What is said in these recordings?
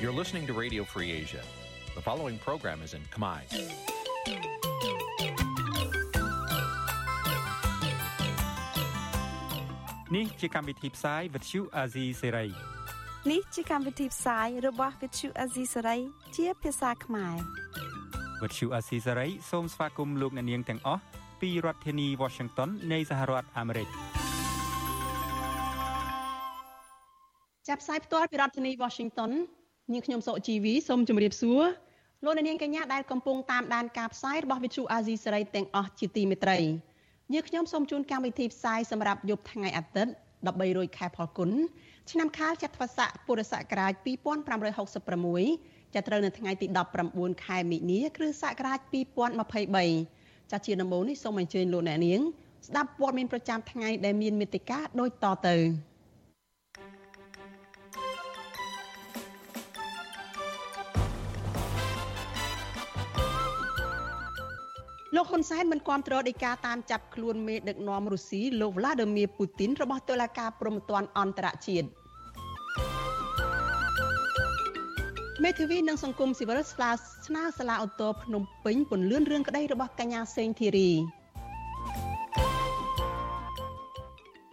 You're listening to Radio Free Asia. The following program is in Khmer. នេះជាកម្មវិធីផ្សាយ Vuthu Azizi Serai នេះជាកម្មវិធីផ្សាយរបស់ Vuthu Azizi Serai ជាភាសាខ្មែរ Vuthu Azizi Serai សូមស្វាគមន៍លោកអ្នកនាងទាំងអស់ពីរដ្ឋធានី Washington នៃសហរដ្ឋអាមេរិកចាប់ផ្សាយផ្ទាល់ពីរដ្ឋធានី Washington នាងខ្ញុំសុកជីវីសូមជម្រាបសួរលោកអ្នកនាងកញ្ញាដែលកំពុងតាមដានការផ្សាយរបស់ Vuthu Azizi Serai ទាំងអស់ជាទីមេត្រីយើងខ្ញុំសូមជូនកម្មវិធីផ្សាយសម្រាប់យប់ថ្ងៃអាទិត្យ13រោចខែផលគុណឆ្នាំខាលចត្វាស័កពុរសករាជ2566ចាប់ត្រូវនៅថ្ងៃទី19ខែមិនិនាគ្រិស្តសករាជ2023ចាស់ជាដំបូងនេះសូមអញ្ជើញលោកអ្នកនាងស្ដាប់ព័ត៌មានប្រចាំថ្ងៃដែលមានមេត្តាដូចតទៅ លោកហ៊ុនសែនមិនគាំទ្រដីកាតាមចាប់ខ្លួនមេដឹកនាំរុស្ស៊ីលោក Vladimir Putin របស់តុលាការព្រហ្មទណ្ឌអន្តរជាតិមេធាវីនិងសង្គមស៊ីវិលស្លាស្នើសាលាឧទ្ធរភ្នំពេញពន្លឿនរឿងក្តីរបស់កញ្ញាសេងធីរី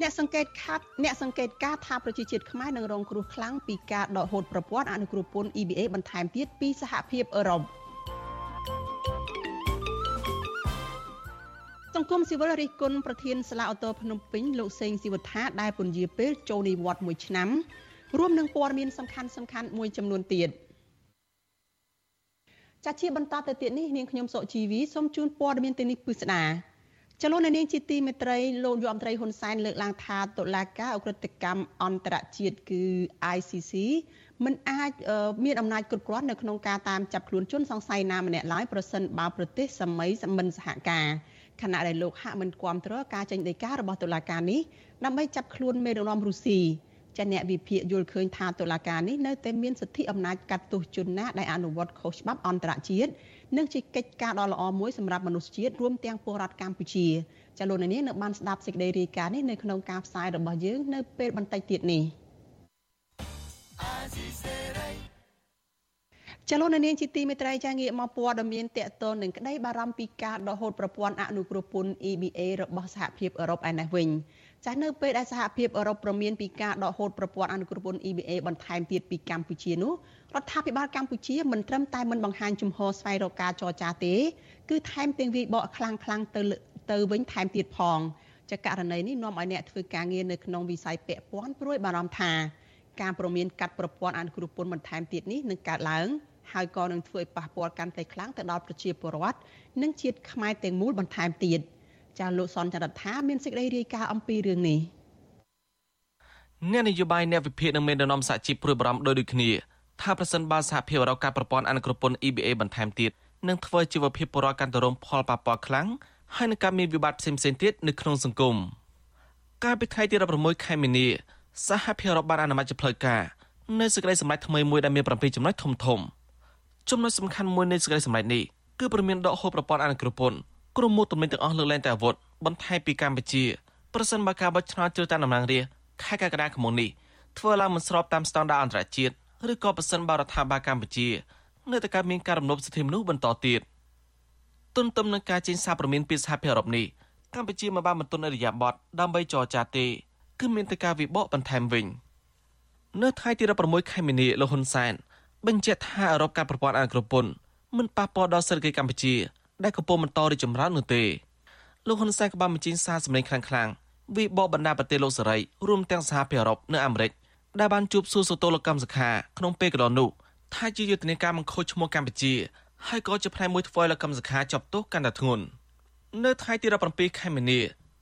អ្នកសង្កេតខាត់អ្នកសង្កេតការថាប្រជាជាតិខ្មែរនឹងរងគ្រោះខ្លាំងពីការដកហូតប្រព័ន្ធអនុគ្រោះពន្ធ EBA បន្ថែមទៀតពីសហភាពអឺរ៉ុប សង្គមស៊ីវិលរិះគន់ប្រធានសាលាឧទ្ធរភ្នំពេញលោកសេងស៊ីវថាដែលពន្យាពេលចូលនិវត្តន៍មួយឆ្នាំរួមនឹងព័ត៌មានសំខាន់សំខាន់មួយចំនួនទៀតចាត់ជាបន្តទៅទៀតនេះនាងខ្ញុំសុជីវីសូមជូនព័ត៌មានទៅនេះពិស្ដាចលនានាងជាទីមេត្រីលោកយុអមត្រីហ៊ុនសែនលើកឡើងថាតុលាការអ ுக ្រិតកម្មអន្តរជាតិគឺ ICC មិនអាចមានអំណាចគ្រប់គ្រាន់នៅក្នុងការតាមចាប់ខ្លួនជនសង្ស័យណាម្នាក់ឡើយប្រសិនបើប្រទេសសម័យមិនសហការ ខណៈដែលលោកហាក់មិនគាំទ្រការចេញដីការបស់តុលាការនេះដើម្បីចាប់ខ្លួនមេដឹកនាំរុស្ស៊ីចាអ្នកវិភាគយល់ឃើញថាតុលាការនេះនៅតែមានសិទ្ធិអំណាចកាត់ទោសជនណាដែលអនុវត្តខុសច្បាប់អន្តរជាតិនិងជាកិច្ចការដ៏ល្អមួយសម្រាប់មនុស្សជាតិរួមទាំងពលរដ្ឋកម្ពុជាចាលោកនាងនៅបានស្ដាប់សេចក្តីរាយការណ៍នេះនៅក្នុងការផ្សាយរបស់យើងនៅពេលបន្តិចទៀតនេះ ចលនានាងជាទីមេត្រីចាងាកមកព័ត៌មានតកតននឹងក្តីបារម្ភពីការដកហូតប្រព័ន្ធអនុគ្រោះពន្ធ EBA របស់សហភាពអឺរ៉ុបឯនេះវិញចាស់នៅពេលដែលសហភាពអឺរ៉ុបប្រមានពីការដកហូតប្រព័ន្ធអនុគ្រោះពន្ធ EBA បន្ថែមទៀតពីកម្ពុជានោះរដ្ឋាភិបាលកម្ពុជាមិនត្រឹមតែមិនបង្ហាញជំហរស្វែងរកការចរចាទេគឺថែមទាំងវាយបកខ្លាំងខ្លាំងទៅទៅវិញថែមទៀតផងចាករណីនេះនាំឲ្យអ្នកធ្វើការងារនៅក្នុងវិស័យពាក់ព័ន្ធព្រួយបារម្ភថាការប្រមានកាត់ប្រព័ន្ធអនុគ្រោះពន្ធបន្ថែមទៀតនេះនឹងកើតឡើង ហើយក៏នឹងធ្វើឲ្យប៉ះពាល់កាន់តែខ្លាំងទៅដល់ប្រជាពលរដ្ឋនិងជាតិខ្មែរទាំងមូលបន្ថែមទៀតចាលោកសនចន្ទថាមានសេចក្តីរាយការណ៍អំពីរឿងនេះអ្នកនយោបាយអ្នកវិភាគនឹងមានដំណំសហជីពព្រួយបារម្ភដោយដូចគ្នាថាប្រសិនបើសហភាពអឺរ៉ុបកាត់ប្រព័ន្ធអនុគ្រោះពន្ធ EBA បន្ថែមទៀតនឹងធ្វើជីវភាពពលរដ្ឋកាន់តែរងផលប៉ះពាល់ខ្លាំងហើយនឹងការមានវិបត្តិផ្សេងៗទៀតនៅក្នុងសង្គមកាលពីថ្ងៃទី16ខែមីនាសហភាពអឺរ៉ុបបានអនុម័តជាផ្លូវការនៅសេចក្តីសម្រេចថ្មីមួយដែលមាន7ចំណុចធំធំ ចំណុចសំខាន់មួយនៃសេចក្តីសម្រេចនេះគឺប្រមានដកហូតប្រព័ន្ធអនុគ្រោះពន្ធក្រុមមុខទំនិញទាំងអស់លើកលែងតែអាវុធបន្ថែមពីកម្ពុជាប្រសិនបើការបោះឆ្នោតជ្រើសតាំងតំណាងរាស្ត្រខែកក្កដាឆ្នាំនេះធ្វើឡើងមិនស្របតាមស្តង់ដារអន្តរជាតិឬក៏ប្រសិនបើរដ្ឋាភិបាលកម្ពុជានៅតែកើតមានការរំលោភសិទ្ធិមនុស្សបន្តទៀតទន្ទឹមនឹងការចេញសារព្រមានពីសហភាពអឺរ៉ុបនេះកម្ពុជាមិនបានបន្ទន់អរិយាប័ត្រដើម្បីចរចាទេគឺមានតែការវិបកបន្ថែមវិញនៅថ្ងៃទី16ខែមីនាលោកហ៊ុនសែន បញ្ជាក់ថាអឺរ៉ុបកាត់ប្រព័ន្ធអនុគ្រពន្ធមិនប៉ះពាល់ដល់សេដ្ឋកិច្ចកម្ពុជា ដែលកំពុងបន្តរីកចម្រើននោះទេលោកហ៊ុនសែនក៏បានបញ្ចេញសារសម្លេងខ្លាំងៗវិបកបណ្ដាប្រទេសលោកសេរីរួមទាំងសហភាពអឺរ៉ុបនិងអាមេរិកដែលបានជួបសួរសុតលកម្មសខាក្នុងពេលកន្លងនោះថាជាយុទ្ធនាការបង្ខូចឈ្មោះកម្ពុជាហើយក៏ជាផ្នែកមួយធ្វើឲ្យលោកកម្មសខាជាប់ទោសកាន់តែធ្ងន់នៅថ្ងៃទី17ខែមីនា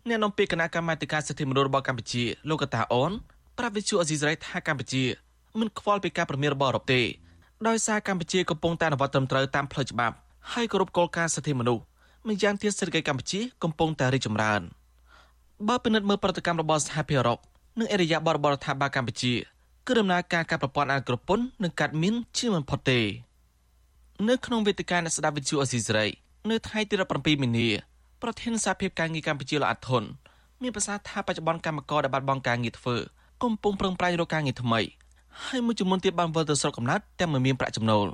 អ្នកនាំពាក្យគណៈកម្មាធិការសិទ្ធិមនុស្សរបស់កម្ពុជាលោកកតាអូនប្រាប់វិទ្យុអេស៊ីសរ៉ៃថាកម្ពុជាមិនខ្វល់ពីការប្រមានរបស់អឺរ៉ុបទេ ដោយសារកម្ពុជាកំពុងតែអនុវត្តត្រឹមត្រូវតាមផ្លូវច្បាប់ហើយគោរពគោលការណ៍សិទ្ធិមនុស្សម្យ៉ាងទៀតសេដ្ឋកិច្ចកម្ពុជាកំពុងតែរីកចម្រើនបើពិនិត្យមើលប្រតិកម្មរបស់សហភាពអឺរ៉ុបនិងអេរយាប័តរបស់រដ្ឋាភិបាលកម្ពុជាគឺដំណើរការការប្រព័ន្ធអក្រពន្ធនឹងកាត់មានជាមិនផុតទេនៅក្នុងវេទិកាអ្នកស្ដាប់វិទ្យុអស៊ីសេរីនៅថ្ងៃទី17មីនាប្រធានសហភាពការងារកម្ពុជាលោកអាត់ធុនមានប្រសាសន៍ថាបច្ចុប្បន្នកម្មករដែលបាត់បង់ការងារធ្វើកំពុងប្រឹងប្រែងរកការងារថ្មី ហើយមួយចំនួនទៀតបានវិលទៅស្រុកកំណើតតែមិនមានប្រាក់ចំណូល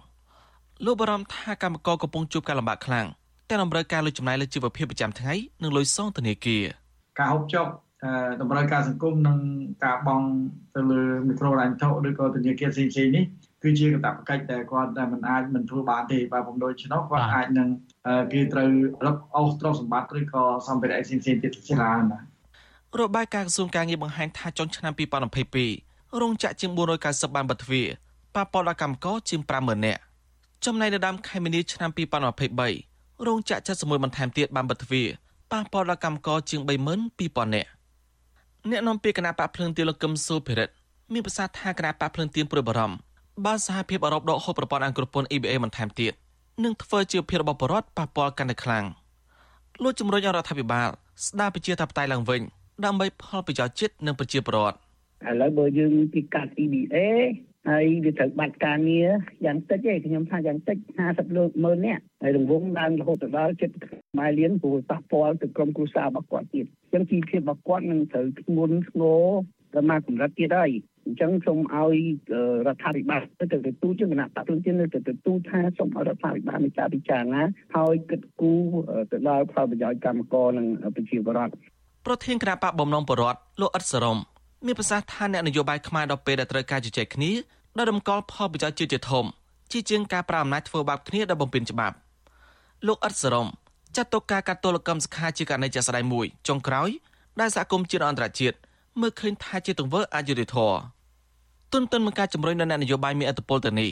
លោកបារម្ភថាកម្មករកំពុងជួបការលំបាកខ្លាំងទាំងតម្រូវការលុយចំណាយលើជីវភាពប្រចាំថ្ងៃនិងលុយសងធនាគារការហូបចុកតម្រូវការសង្គមនិងការបង់ទៅលើមីក្រូរ៉ាញ់ថោឬក៏ធនាគារផ្សេងៗនេះគឺជាកាតព្វកិច្ចដែលគាត់តែមិនអាចមិនធ្វើបានទេបើពុំដូច្នោះគាត់អាចនឹងគេត្រូវរកអស់ទ្រព្យសម្បត្តិឬក៏សម្ភារៈផ្សេងៗទៀតច្រើនណារបាយការណ៍ក្រសួងការងារបង្ហាញថាចុងឆ្នាំ2022 រោងចក្រជាង490បានបិទទ្វារប៉ះពាល់ដល់កម្មករជាង50000នាក់ចំណែកនៅដើមខែមីនាឆ្នាំ2023រោងចក្រ71បន្ថែមទៀតបានបិទទ្វារប៉ះពាល់ដល់កម្មករជាង32000នាក់អ្នកនាំពាក្យគណៈបកភ្លើងទៀនលោកកឹមសុភិរិទ្ធមានប្រសាសន៍ថាគណៈបកភ្លើងទៀនព្រួយបារម្ភបើសហភាពអឺរ៉ុបដកហូតប្រព័ន្ធអង្គរពន្ធ EBA បន្ថែមទៀតនឹងធ្វើជាភាពរបស់បរដ្ឋប៉ះពាល់កាន់តែខ្លាំងលោកជំរុញរដ្ឋាភិបាលស្ដារប្រជាធិបតេយ្យឡើងវិញដើម្បីផលប្រយោជន៍ជាតិនិងប្រជាពលរដ្ឋ ឥឡូវបើយើងពីកាត់ EBA ហើយវាត្រូវបាត់ការងារយ៉ាងតិចទេខ្ញុំថាយ៉ាងតិច50លើម៉ឺននាក់ហើយរង្វង់ឡើងរហូតដល់ជិតម៉ែលានព្រោះប៉ះពាល់ទៅក្រុមគ្រួសាររបស់គាត់ទៀតអញ្ចឹងជីវភាពរបស់គាត់នឹងត្រូវធ្ងន់ធ្ងរទៅមកកម្រិតទៀតហើយអញ្ចឹងសូមឲ្យរដ្ឋាភិបាលទៅទៅទូជាគណៈបព្វជិនទៅទៅទូថាសូមឲ្យរដ្ឋាភិបាលមានការពិចារណាហើយគិតគូរទៅដល់ផលប្រយោជន៍កម្មករនិងប្រជាពលរដ្ឋប្រធានគណៈបកបំណងបរដ្ឋលោកអ៊ិតសរម មានប្រសាសន៍ថាអ្នកនយោបាយខ្មែរដល់ពេលដែលត្រូវការជជែកគ្នាដោយរំកល់ផលប្រយោជន៍ជាតិជាធំជាជាងការប្រើអំណាចធ្វើបាបគ្នាដោយបំពេញច្បាប់លោកអ៊ិតសរមចាត់ទុកការកាត់ទោលកម្មសខាជាករណីជាក់ស្ដែងមួយចុងក្រោយដែលសហគមន៍ជាតិអន្តរជាតិមើលឃើញថាជាទង្វើអយុត្តិធម៌ទុនទិននឹងការជំរុញដល់អ្នកនយោបាយមានឥទ្ធិពលទៅនេះ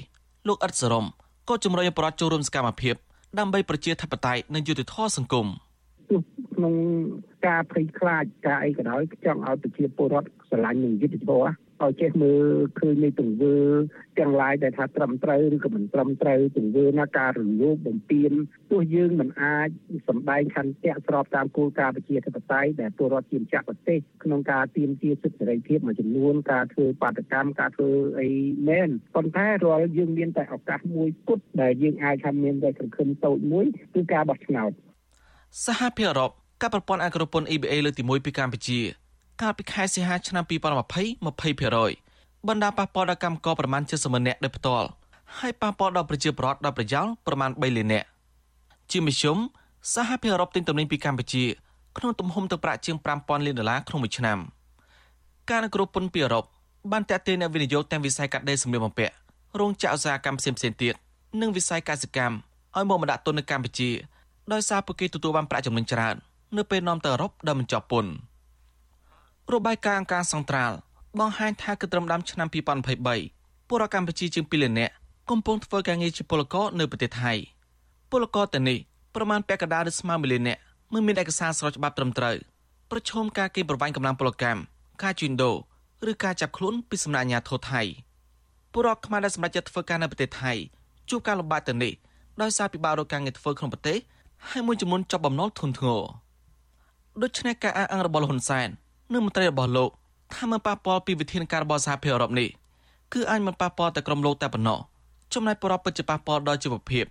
លោកអ៊ិតសរមក៏ជំរុញឲ្យប្រជាចូលរួមសកម្មភាពដើម្បីប្រជាធិបតេយ្យនិងយុត្តិធម៌សង្គម ក្នុងការភ័យខ្លាចការអីក៏ដោយចង់ឲ្យប្រជាពលរដ្ឋស្រឡាញ់នឹងយុត្តិធម៌ឲ្យចេះមើលឃើញនៃទង្វើទាំងឡាយដែលថាត្រឹមត្រូវឬក៏មិនត្រឹមត្រូវទង្វើណាការរំលោភបំពានទោះយើងមិនអាចសម្ដែងខន្តិស្របតាមគោលការណ៍ប្រជាធិបតេយ្យដែលពលរដ្ឋជាម្ចាស់ប្រទេសក្នុងការទាមទារសិទ្ធិសេរីភាពមួយចំនួនការធ្វើបាតកម្មការធ្វើអីមែនប៉ុន្តែរាល់យើងមានតែឱកាសមួយគត់ដែលយើងអាចថាមានតែសង្ឃឹមតូចមួយគឺការបោះឆ្នោត សហភាពអឺរ៉ុបការប្រព័ន្ធអក្សរពន្ធ EBA លើកទី1ពីកម្ពុជា កាលពីខែសីហាឆ្នាំ2020 20%បណ្ដាប៉ះពាល់ដល់កម្មករប្រមាណ70ម៉ឺននាក់ដោយផ្ទាល់ហើយប៉ះពាល់ដល់ប្រជាពលរដ្ឋដល់ប្រយោលប្រមាណ3លាននាក់ជាមធ្យមសហភាពអឺរ៉ុបទិញទំនិញពីកម្ពុជាក្នុងទំហំទឹកប្រាក់ជាង5000លានដុល្លារក្នុងមួយឆ្នាំការអនុគ្រោះពន្ធពីអឺរ៉ុបបានតាក់ទាញអ្នកវិនិយោគទាំងវិស័យកាត់ដេរសម្លៀកបំពាក់រោងចក្រឧស្សាហកម្មផ្សេងៗទៀតនិងវិស័យកសិកម្មឲ្យមកមកដាក់ទុននៅកម្ពុជា ដោយសារពួកគេទទួលបានប្រាក់ចំណេញច្រើននៅពេលនាំទៅអឺរ៉ុបដោយមិនជាប់ពន្ធរបាយការណ៍អង្គការសង្ត្រាល់បង្ហាញថាគិតត្រឹមដើមឆ្នាំ2023ពលរដ្ឋកម្ពុជាជាង2លាននាក់កំពុងធ្វើការងារជាពលករនៅប្រទេសថៃពលករទាំងនេះប្រមាណពាក់កណ្ដាលឬស្មើ1លាននាក់មិនមានឯកសារស្របច្បាប់ត្រឹមត្រូវប្រឈមការគេប្រវាញ់កម្លាំងពលកម្មការជួញដូរឬការចាប់ខ្លួនពីសំណាក់អាជ្ញាធរថៃពលរដ្ឋខ្មែរដែលសម្រេចចិត្តធ្វើការនៅប្រទេសថៃជួបការលំបាកទាំងនេះដោយសារពិបាករកការងារធ្វើក្នុងប្រទេស ហើយមួយចំនួនចាប់បំណុលធនធ្ងរដូច្នេះការអះអាងរបស់លោកហ៊ុនសែននិងមន្ត្រីរបស់លោកថាមិនប៉ះពាល់ពីវិធានការរបស់សហភាពអឺរ៉ុបនេះគឺអាចមិនប៉ះពាល់តែក្រុមលោកតែប៉ុណ្ណោះចំណែកប្រពពិតជាប៉ះពាល់ដល់ជីវភាព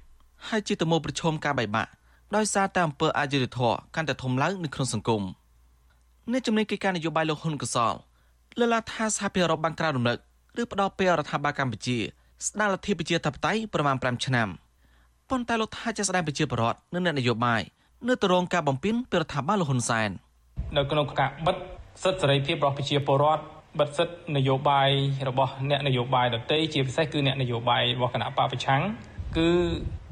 ហើយជាទំនួលប្រឈមការបែកបាក់ដោយសារតែអំពើអយុត្តិធម៌កាន់តែធំឡើងនៅក្នុងសង្គមអ្នកជំនាញកិច្ចការនយោបាយលោកហ៊ុនកសលលើកឡើងថាសហភាពអឺរ៉ុបបានក្រាបរំលឹកឬផ្ដល់ពេលរដ្ឋាភិបាលកម្ពុជាស្ដារលទ្ធិប្រជាធិបតេយ្យប្រមាណ5ឆ្នាំ ប៉ុន្តែលោកថាជាស្ដែងប្រជាពលរដ្ឋនិងអ្នកនយោបាយនៅទៅរងការបំពេញពីរដ្ឋាភិបាលលហ៊ុនសែននៅក្នុងការបិទសិទ្ធិសេរីភាពរបស់ប្រជាពលរដ្ឋបិទសិទ្ធិនយោបាយរបស់អ្នកនយោបាយដទៃជាពិសេសគឺអ្នកនយោបាយរបស់គណៈបកប្រឆាំងគឺ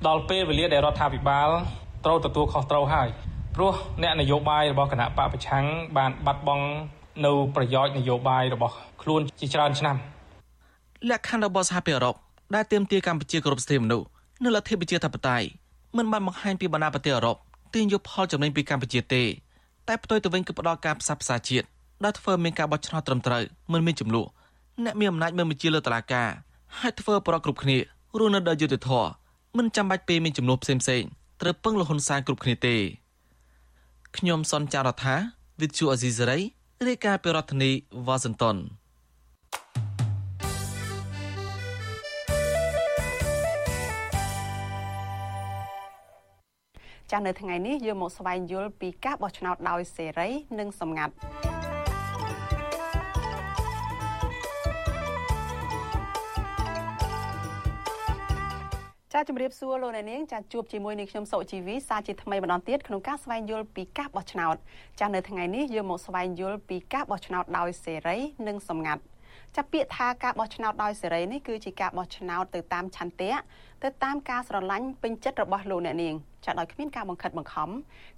ដល់ពេលវេលាដែលរដ្ឋាភិបាលត្រូវទទួលខុសត្រូវហើយព្រោះអ្នកនយោបាយរបស់គណៈបកប្រឆាំងបានបាត់បង់នៅប្រយោជន៍នយោបាយរបស់ខ្លួនជាច្រើនឆ្នាំលក្ខខណ្ឌរបស់សហភាពអឺរ៉ុបដែលទាមទារកម្ពុជាគោរពសិទ្ធិមនុស្ស និងលទ្ធិប្រជាធិបតេយ្យមិនបានបង្ហាញពីបណ្ដាប្រទេសអឺរ៉ុបទាញយកផលចំណេញពីកម្ពុជាទេ តែផ្ទុយទៅវិញគឺផ្ដល់ការផ្សះផ្សាជាតិដែលធ្វើមានការបោះឆ្នោតត្រឹមត្រូវមិនមានចំនួនអ្នកមានអំណាចមិនបញ្ជាលើតឡាការហើយធ្វើប្រកគ្រប់គ្នារស់នៅដោយយុត្តិធម៌មិនចាំបាច់ពេលមានចំនួនផ្សេងផ្សេងត្រូវពឹងលហ៊ុនសែនគ្រប់គ្នាទេខ្ញុំសនចាររថាវិទ្យុអេស៊ីសេរីរាយការណ៍ពីរដ្ឋធានីវ៉ាស៊ីនតោន ចាស់នៅថ្ងៃនេះយើងមកស្វែងយល់ពីការបោះឆ្នោតដោយសេរី និងសម្ងាត់ចាជំរាបសួរលោកអ្នកនាងចាជួបជាមួយនឹងខ្ញុំសុជីវីសាជាថ្មីម្ដងទៀតក្នុងការស្វែងយល់ពីការបោះឆ្នោតចានៅថ្ងៃនេះយើងមកស្វែងយល់ពីការបោះឆ្នោតដោយសេរី និងសម្ងាត់ចាពាក្យថាការបោះឆ្នោតដោយសេរីនេះគឺជាការបោះឆ្នោតទៅតាមឆន្ទៈទៅតាមការស្រឡាញ់ពេញចិត្តរបស់លោកអ្នកនាង ចាដោយគ្មានការបង្ខិតបង្ខំ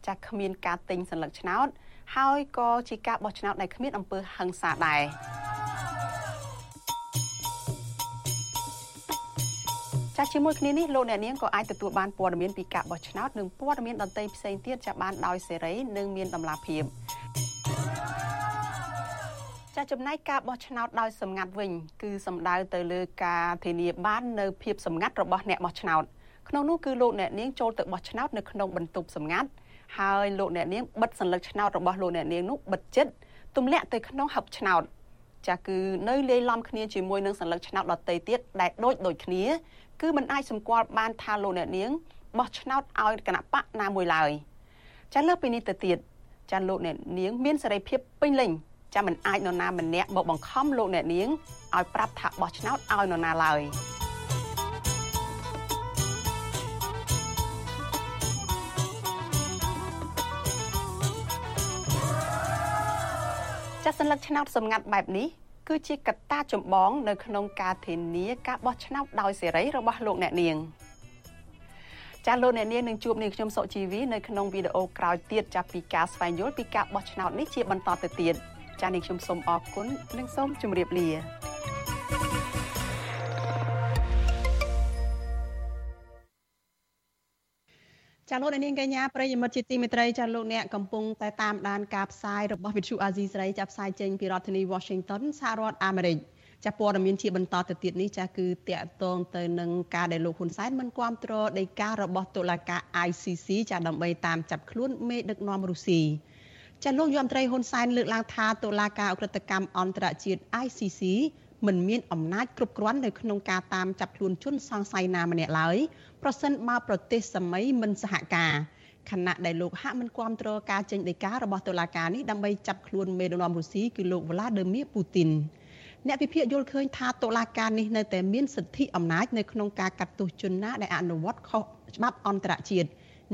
ចាគ្មានការទិញសัญลักษณ์ឆ្នោតហើយក៏ជាការបោះឆ្នោតដែលគ្មានអំពើហិង្សាដែរចាជាមួយគ្នានេះលោកអ្នកនាងក៏អាចទទួលបានព័ត៌មានពីការបោះឆ្នោតនិងព័ត៌មានដទៃផ្សេងទៀតចាបានដោយសេរីនិងមានតម្លាភាពចាចំណែកការបោះឆ្នោតដោយសម្ងាត់វិញគឺសំដៅទៅលើការធានាបាននៅភាពសម្ងាត់របស់អ្នកបោះឆ្នោត ក្នុងនោះគឺលោកអ្នកនាងចូលទៅបោះឆ្នោតនៅក្នុងបន្ទប់សម្ងាត់ហើយលោកអ្នកនាងបិទសัญลักษณ์ឆ្នោតរបស់លោកអ្នកនាងនោះបិទចិត្តទម្លាក់ទៅក្នុងហឹបឆ្នោតចាគឺនៅលាយឡំគ្នាជាមួយនឹងសัญลักษณ์ឆ្នោតដតីទៀតដែលដូចដូចគ្នាគឺมันអាចសម្គាល់បានថាលោកអ្នកនាងបោះឆ្នោតឲ្យគណៈបកណាមួយឡើយចាលើពីនេះទៅទៀតចាលោកអ្នកនាងមានសេរីភាពពេញលេញចាមិនអាចនរណាម្នាក់មកបង្ខំលោកអ្នកនាងឲ្យប្រាប់ថាបោះឆ្នោតឲ្យនរណាឡើយ ចាសសัญลักษณ์ឆ្នោតសម្ងាត់បែបនេះគឺជាកត្តាចម្បងនៅក្នុងការធានាការបោះឆ្នោតដោយសេរីរបស់លោកអ្នកនាងចាលោកអ្នកនាងនឹងជួបនាងខ្ញុំសុជីវីនៅក្នុងវីដេអូក្រោយទៀតចាប់ពីការស្វែងយល់ពីការបោះឆ្នោតនេះជាបន្តទៅទៀតចានាងខ្ញុំសូមអរគុណនិងសូមជម្រាបលា ចាលោកនាងកញ្ញាប្រិយមិត្តជាទីមេត្រីចាលោកអ្នកកំពុងតែតាមដានការផ្សាយរបស់វិទ្យុអាស៊ីសេរីចាប់ផ្សាយចេញពីរដ្ឋធានី Washington សហរដ្ឋអាមេរិកចាព័ត៌មានជាបន្តទៅទៀតនេះចាគឺតាក់ទងទៅនឹងការដែលលោកហ៊ុនសែនមិនគាំទ្រដីការបស់តុលាការ ICC ចាដើម្បីតាមចាប់ខ្លួនមេដឹកនាំរុស្ស៊ីចាលោកយមត្រីហ៊ុនសែនលើកឡើងថាតុលាការអ ுக ្រិតកម្មអន្តរជាតិ ICC មិនមានអំណាចគ្រប់គ្រាន់នៅក្នុងការតាមចាប់ខ្លួនជនសង្ស័យណាម្នាក់ឡើយប្រសិនបើប្រទេសសម័យមិនសហការខណៈដែលលោកហាក់មិនគាំទ្រការចេញដីការបស់តុលាការនេះដើម្បីចាប់ខ្លួនមេដឹកនាំរុស្ស៊ីគឺលោកវ្លាឌឺមៀពូទីនអ្នកវិភាគយល់ឃើញថាតុលាការនេះនៅតែមានសិទ្ធិអំណាចនៅក្នុងការកាត់ទោសជនណាដែលអនុវត្តខុសច្បាប់អន្តរជាតិ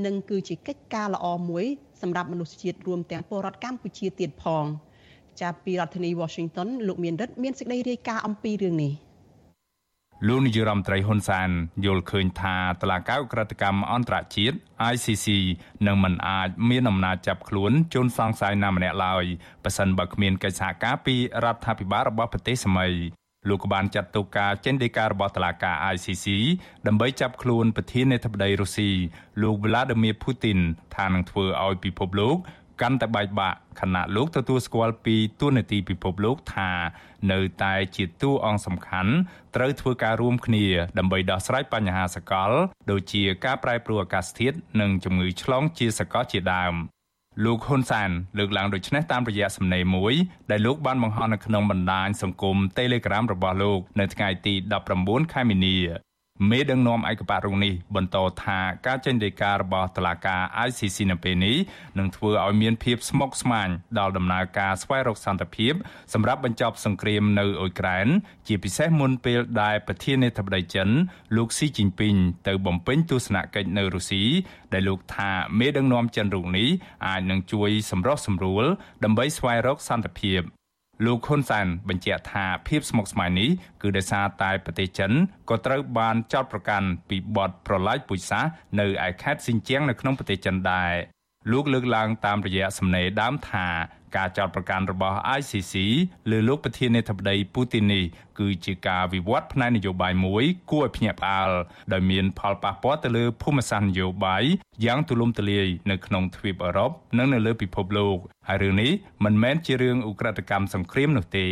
និងគឺជាកិច្ចការល្អមួយសម្រាប់មនុស្សជាតិរួមទាំងពលរដ្ឋកម្ពុជាទៀតផង ចាប់ពីរដ្ឋធានី Washington លោកមានរិទ្ធមានសេចក្តីរាយការណ៍អំពីរឿងនេះលោកនាយរដ្ឋមន្ត្រីហ៊ុនសែនយល់ឃើញថាតឡាកៅក្រិតកម្មអន្តរជាតិ ICC នឹងមិនអាចមានអំណាចចាប់ខ្លួនជនសង្ស័យណាម្នាក់ឡើយប៉ះសិនបើគ្មានកិច្ចសហការពីរដ្ឋាភិបាលរបស់ប្រទេសសម័យលោកក៏បានចាត់ទុកការចេញដីការបស់តុលាការ ICC ដើម្បីចាប់ខ្លួនប្រធានាធិបតីរុស្ស៊ីលោក Vladimir Putin ថានឹងធ្វើឲ្យពិភពលោក កាន់តែបែកបាក់ខណៈលោកទទួលស្គាល់ពីទួនាទីពិភពលោកថា នៅតែជាតួអង្គសំខាន់ត្រូវធ្វើការរួមគ្នា ដើម្បីដោះស្រាយបញ្ហាសកល ដូចជាការប្រែប្រួលអាកាសធាតុនិងជំងឺឆ្លងជាសកលជាដើមលោកហ៊ុនសានលើកឡើងដូចនេះតាមរយៈសំណេរមួយដែលលោកបានបង្ហោះនៅក្នុងបណ្ដាញសង្គម Telegram របស់លោក នៅថ្ងៃទី19ខែមីនា មេដឹកនាំឯកបៈរុងនេះបន្តថាការចេញដីការបស់តុលាការ ICC នៅពេលនេះនឹងធ្វើឲ្យមានភាពស្មុគស្មាញដល់ដំណើរការស្វែងរកសន្តិភាពសម្រាប់បញ្ចប់សង្គ្រាមនៅអ៊ុយក្រែនជាពិសេសមុនពេលដែលប្រធានាធិបតីចិន លោកស៊ីជីនពីងទៅបំពេញទស្សនកិច្ចនៅរុស្ស៊ីដែលលោកថាមេដឹកនាំចិនរូបនេះអាចនឹងជួយសម្រុះសម្រួលដើម្បីស្វែងរកសន្តិភាព លោកហ៊ុនសែនបញ្ជាក់ថាភាពស្មុគស្មាញនេះគឺដោយសារតែប្រទេសចិនក៏ត្រូវបានចោទប្រកាន់ពីបទប្រឡាយពូជសាសន៍នៅឯខេត្តស៊ីនជៀងនៅក្នុងប្រទេសចិនដែរលោកលើកឡើងតាមរយៈសំណេរដើមថា ការចោទប្រកាន់របស់ ICC លើលោកប្រធានាធិបតីពូទីននេះគឺជាការវិវត្តផ្នែកនយោបាយមួយគួរឲ្យភ្ញាក់ផ្អើលដោយមានផលប៉ះពាល់ទៅលើភូមិសាស្ត្រនយោបាយយ៉ាងទូលំទូលាយនៅក្នុងទ្វីបអឺរ៉ុបនិងនៅលើពិភពលោកហើយរឿងនេះមិនមែនជារឿងឧក្រិដ្ឋកម្មសង្គ្រាមនោះទេ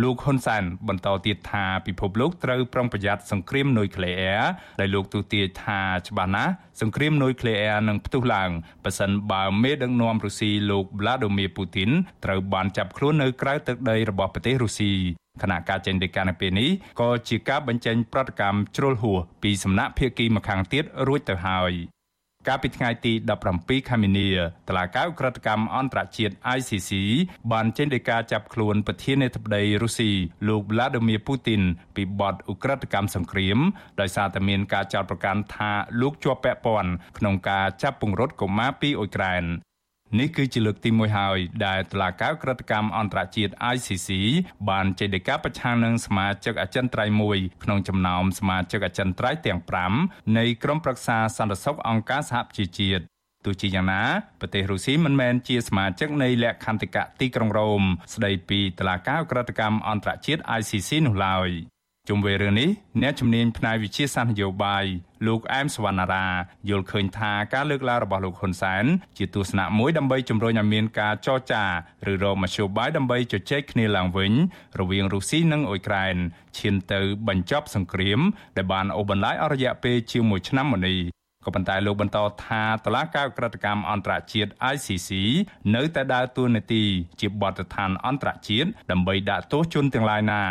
លោកហ៊ុនសែនបន្តទៀតថាពិភពលោកត្រូវប្រុងប្រយ័ត្នសង្គ្រាមនុយក្លេអ៊ែរដែលលោកទូទាយថាច្បាស់ណាស់សង្គ្រាមនុយក្លេអ៊ែរនឹងផ្ទុះឡើងប៉ះសិនបើមេដឹកនាំរុស្ស៊ីលោក Vladimir Putin ត្រូវបានចាប់ខ្លួននៅក្រៅទឹកដីរបស់ប្រទេសរុស្ស៊ីគណៈការចេញដីកានៅពេលនេះក៏ជាការបញ្ចេញប្រតិកម្មជ្រុលហួសពីសំណាក់ភៀកគីម្ខាងទៀតរួចទៅហើយ កាលពីថ្ងៃទី17ខែមីនាតឡាកាអ ுக ្រិតកម្មអន្តរជាតិ ICC បានចេញដីកាចាប់ខ្លួនប្រធានាធិបតីរុស្ស៊ីលោក Vladimir Putin ពីបទអ ுக ្រិតកម្មសង្គ្រាមដោយសារតែមានការចោទប្រកាន់ថាលោកជាប់ពាក់ព័ន្ធក្នុងការចាប់ពង្រត់កុមារពីអ៊ុយក្រែន នេះគឺជាលើកទី1ហើយដែលតុលាការក្រិតកម្មអន្តរជាតិ ICC បានចេញដីកាប្រឆាំងនឹងសមាជិកអចិន្ត្រៃយ៍មួយក្នុងចំណោមសមាជិកអចិន្ត្រៃយ៍ទាំង5នៃក្រុមប្រឹក្សាសន្តិសុខអង្គការសហប្រជាជាតិទោះជាយ៉ាងណាប្រទេសរុស្ស៊ីមិនមែនជាសមាជិកនៃលក្ខន្តិកៈទីក្រុងរ៉ូមស្ដីពីតុលាការក្រិតកម្មអន្តរជាតិ ICC នោះឡើយ ជុំវិញរឿងនេះអ្នកជំនាញផ្នែកវិទ្យាសាស្ត្រនយោបាយលោកអែមសវណ្ណារាយល់ឃើញថាការលើកឡើងរបស់លោកហ៊ុនសែនជាទស្សនៈមួយដើម្បីជំរុញឲ្យមានការចរចាឬរកមធ្យោបាយដើម្បីជជែកគ្នាឡើងវិញរវាងរុស្ស៊ីនិងអ៊ុយក្រែនឈានទៅបញ្ចប់សង្គ្រាមដែលបានអូសបន្លាយអស់រយៈពេលជាង1ឆ្នាំមកនេះក៏ប៉ុន្តែលោកបន្តថាតឡាការក្រិតកម្មអន្តរជាតិ ICC នៅតែដើរតួនាទីជាបទដ្ឋានអន្តរជាតិដើម្បីដាក់ទោសជនទាំងឡាយណា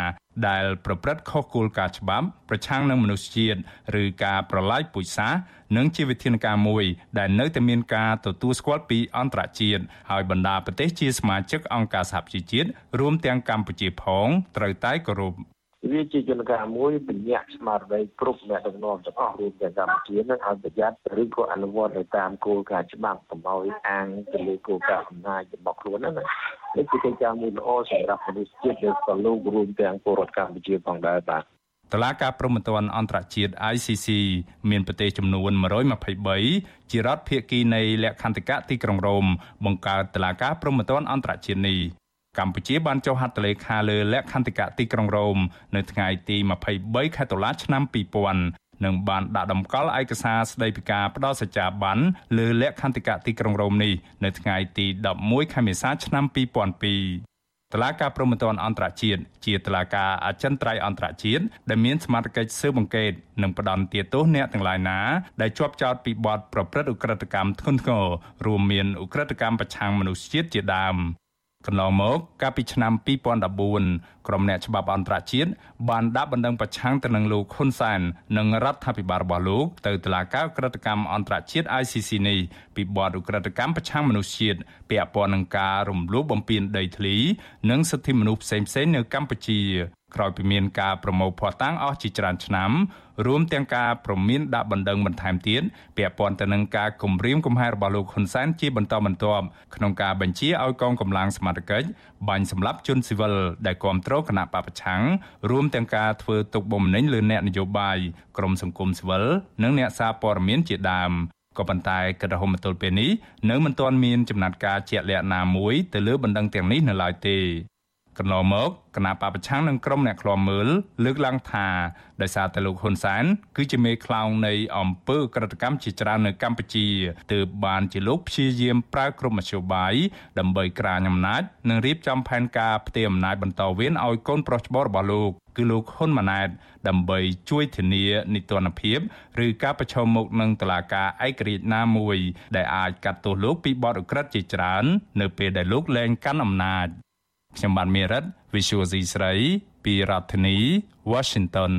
ដែលប្រព្រឹត្តខុសគោលការណ៍ច្បាប់ប្រឆាំងនឹងមនុស្សជាតិឬការប្រឡាយពូជសាសន៍និងជាវិធានការមួយ ដែលនៅតែមានការទទួលស្គាល់ពីអន្តរជាតិហើយបណ្ដាប្រទេសជាសមាជិកអង្គការសហប្រជាជាតិរួមទាំងកម្ពុជាផងត្រូវតែគោរព វាជាយន្តការមួយបញ្ញត្តិស្មារតីគ្រប់អ្នកដឹកនាំទាំងអស់រួមទាំងកម្ពុជានឹងឲ្យប្រយ័ត្នឬក៏អនុវត្តទៅតាមគោលការណ៍ច្បាប់កុំឲ្យអាងទៅលើគោលការណ៍អំណាចរបស់ខ្លួនណានេះជាកិច្ចការមួយល្អសម្រាប់មនុស្សជាតិដែលក៏លោករួមទាំងពលរដ្ឋកម្ពុជាផងដែរបាទតឡាការព្រហ្មទណ្ឌអន្តរជាតិ ICC មានប្រទេសចំនួន123ជារដ្ឋភាគីនៃលក្ខន្តិកៈទីក្រុងរ៉ូមបង្កើតតឡាការព្រហ្មទណ្ឌអន្តរជាតិនេះ កម្ពុជាបានចុះហត្ថលេខាលើលក្ខន្តិកៈទីក្រុងរ៉ូមនៅថ្ងៃទី23ខែតុលាឆ្នាំ2000និងបានដាក់តម្កល់ឯកសារស្តីពីការផ្ដល់សច្ចាប័នលើលក្ខន្តិកៈទីក្រុងរ៉ូមនេះនៅថ្ងៃទី11ខែមេសាឆ្នាំ2002តឡាការព្រហ្មទណ្ឌអន្តរជាតិជាតឡាការអចិន្ត្រៃយ៍អន្តរជាតិដែលមានសមត្ថកិច្ចស៊ើបអង្កេតនិងផ្ដន់ទាទោសអ្នកទាំងឡាយណាដែលជាប់ចោទពីបទប្រព្រឹត្តឧក្រិដ្ឋកម្មធ្ងន់ធ្ងររួមមានឧក្រិដ្ឋកម្មប្រឆាំងមនុស្សជាតិជាដើម កន្លងមកកាលពីឆ្នាំ2014ក្រុមអ្នកច្បាប់អន្តរជាតិបានដាក់បណ្ដឹងប្រឆាំងទៅនឹងលោកហ៊ុនសែននិងរដ្ឋាភិបាលរបស់លោកទៅតុលាការក្រិតកម្មអន្តរជាតិ ICC នេះពីបទឧក្រិដ្ឋកម្មប្រឆាំងមនុស្សជាតិពាក់ព័ន្ធនឹងការរំលោភបំពានដីធ្លី និងសិទ្ធិមនុស្សផ្សេងៗនៅកម្ពុជា ក្រោយពីមានការប្រមូលភស្តុតាងអស់ជាច្រើនឆ្នាំរួមទាំងការប្រមានដាក់បណ្ដឹងបន្ថែមទៀតពាក់ព័ន្ធទៅនឹងការគំរាមកំហែងរបស់លោកហ៊ុនសែនជាបន្តបន្ទាប់ក្នុងការបញ្ជាឲ្យកងកម្លាំងសមត្ថកិច្ចបាញ់សម្លាប់ជនស៊ីវិលដែលគាំទ្រគណៈបពប្រឆាំងរួមទាំងការធ្វើទុកបុកម្នេញលើអ្នកនយោបាយក្រមសង្គមស៊ីវិលនិងអ្នកសារព័ត៌មានជាដើមក៏ប៉ុន្តែគិតរហូតមកទល់ពេលនេះនៅមិនទាន់មានចំណាត់ការជាក់លាក់ណាមួយទៅលើបណ្ដឹងទាំងនេះនៅឡើយទេ កន្លងមកគណៈបពប្រឆាំងនិងក្រុមអ្នកឃ្លាំមើលលើកឡើងថាដោយសារតែលោកហ៊ុនសែនគឺជាមេខ្លោងនៃអង្គើក្រិតកម្មជាច្រើននៅកម្ពុជាទើបបានជាលោកព្យាយាមប្រើគ្រប់មធ្យោបាយដើម្បីក្រាញអំណាចនិងរៀបចំផែនការផ្ទេរអំណាចបន្តវេនឲ្យកូនប្រុសច្បងរបស់លោកគឺលោកហ៊ុនម៉ាណែតដើម្បីជួយធានានីតិរដ្ឋភាពឬការប្រឈមមុខនឹងតុលាការឯករាជ្យណាមួយ ដែលអាចកាត់ទោសលោកពីបទឧក្រិដ្ឋជាច្រើន នៅពេលដែលលោកលែងកាន់អំណាច ខ្ញុំបាទមេរិត Visual C ស្រីពីរដ្ឋធានី Washington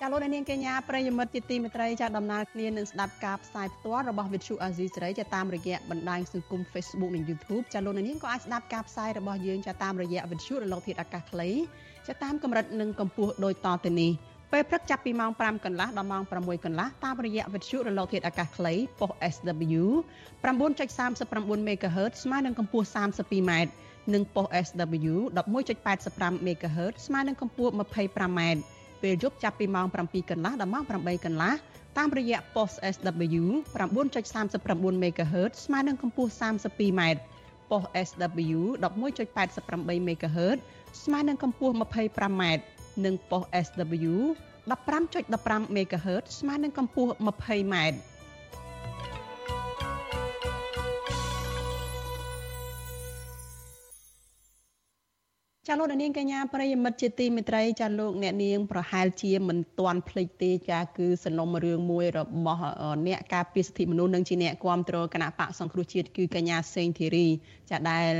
ចាលោកនាងកញ្ញាប្រិយមិត្តជាទីមេត្រីចាដំណើរគ្នានឹងស្ដាប់ការផ្សាយផ្ទាល់របស់ Vithu Azizi សេរីចាតាមរយៈបណ្ដាញសង្គម Facebook និង YouTube ចាលោកនាងក៏អាចស្ដាប់ការផ្សាយរបស់យើងចាតាមរយៈ Vithu រលកធាតុអាកាសខ្លី ចាតាមកម្រិតនិងកម្ពស់ដូចតទៅនេះពេលព្រឹកចាប់ពីម៉ោង5កន្លះដល់ម៉ោង6កន្លះតាមរយៈវិទ្យុរលកធាតុអាកាសខ្លីប៉ុស SW 9.39 MHz ស្មើនឹងកម្ពស់ 32m និងប៉ុស SW 11.85 MHz ស្មើនឹងកម្ពស់ 25m ពេលយប់ចាប់ពីម៉ោង7កន្លះដល់ម៉ោង8កន្លះតាមរយៈប៉ុស SW 9.39 MHz ស្មើនឹងកម្ពស់ 32m ប៉ុស SW 11.88 MHz ស្មើនឹងកម្ពស់ 25m និងប៉ុស SW 15.15 MHz ស្មើនឹងកម្ពស់ 20m ចចាលោកនាងកញ្ញាប្រិយមិត្តជាទីមេត្រីចាលោកអ្នកនាងប្រហែលជាមិនទាន់ភ្លេចទេចាគឺសំណុំរឿងមួយរបស់អ្នកការពារសិទ្ធិមនុស្សនិងជាអ្នកគាំទ្រគណៈបកសង្គ្រោះជាតិគឺកញ្ញាសេងធីរីចាដែល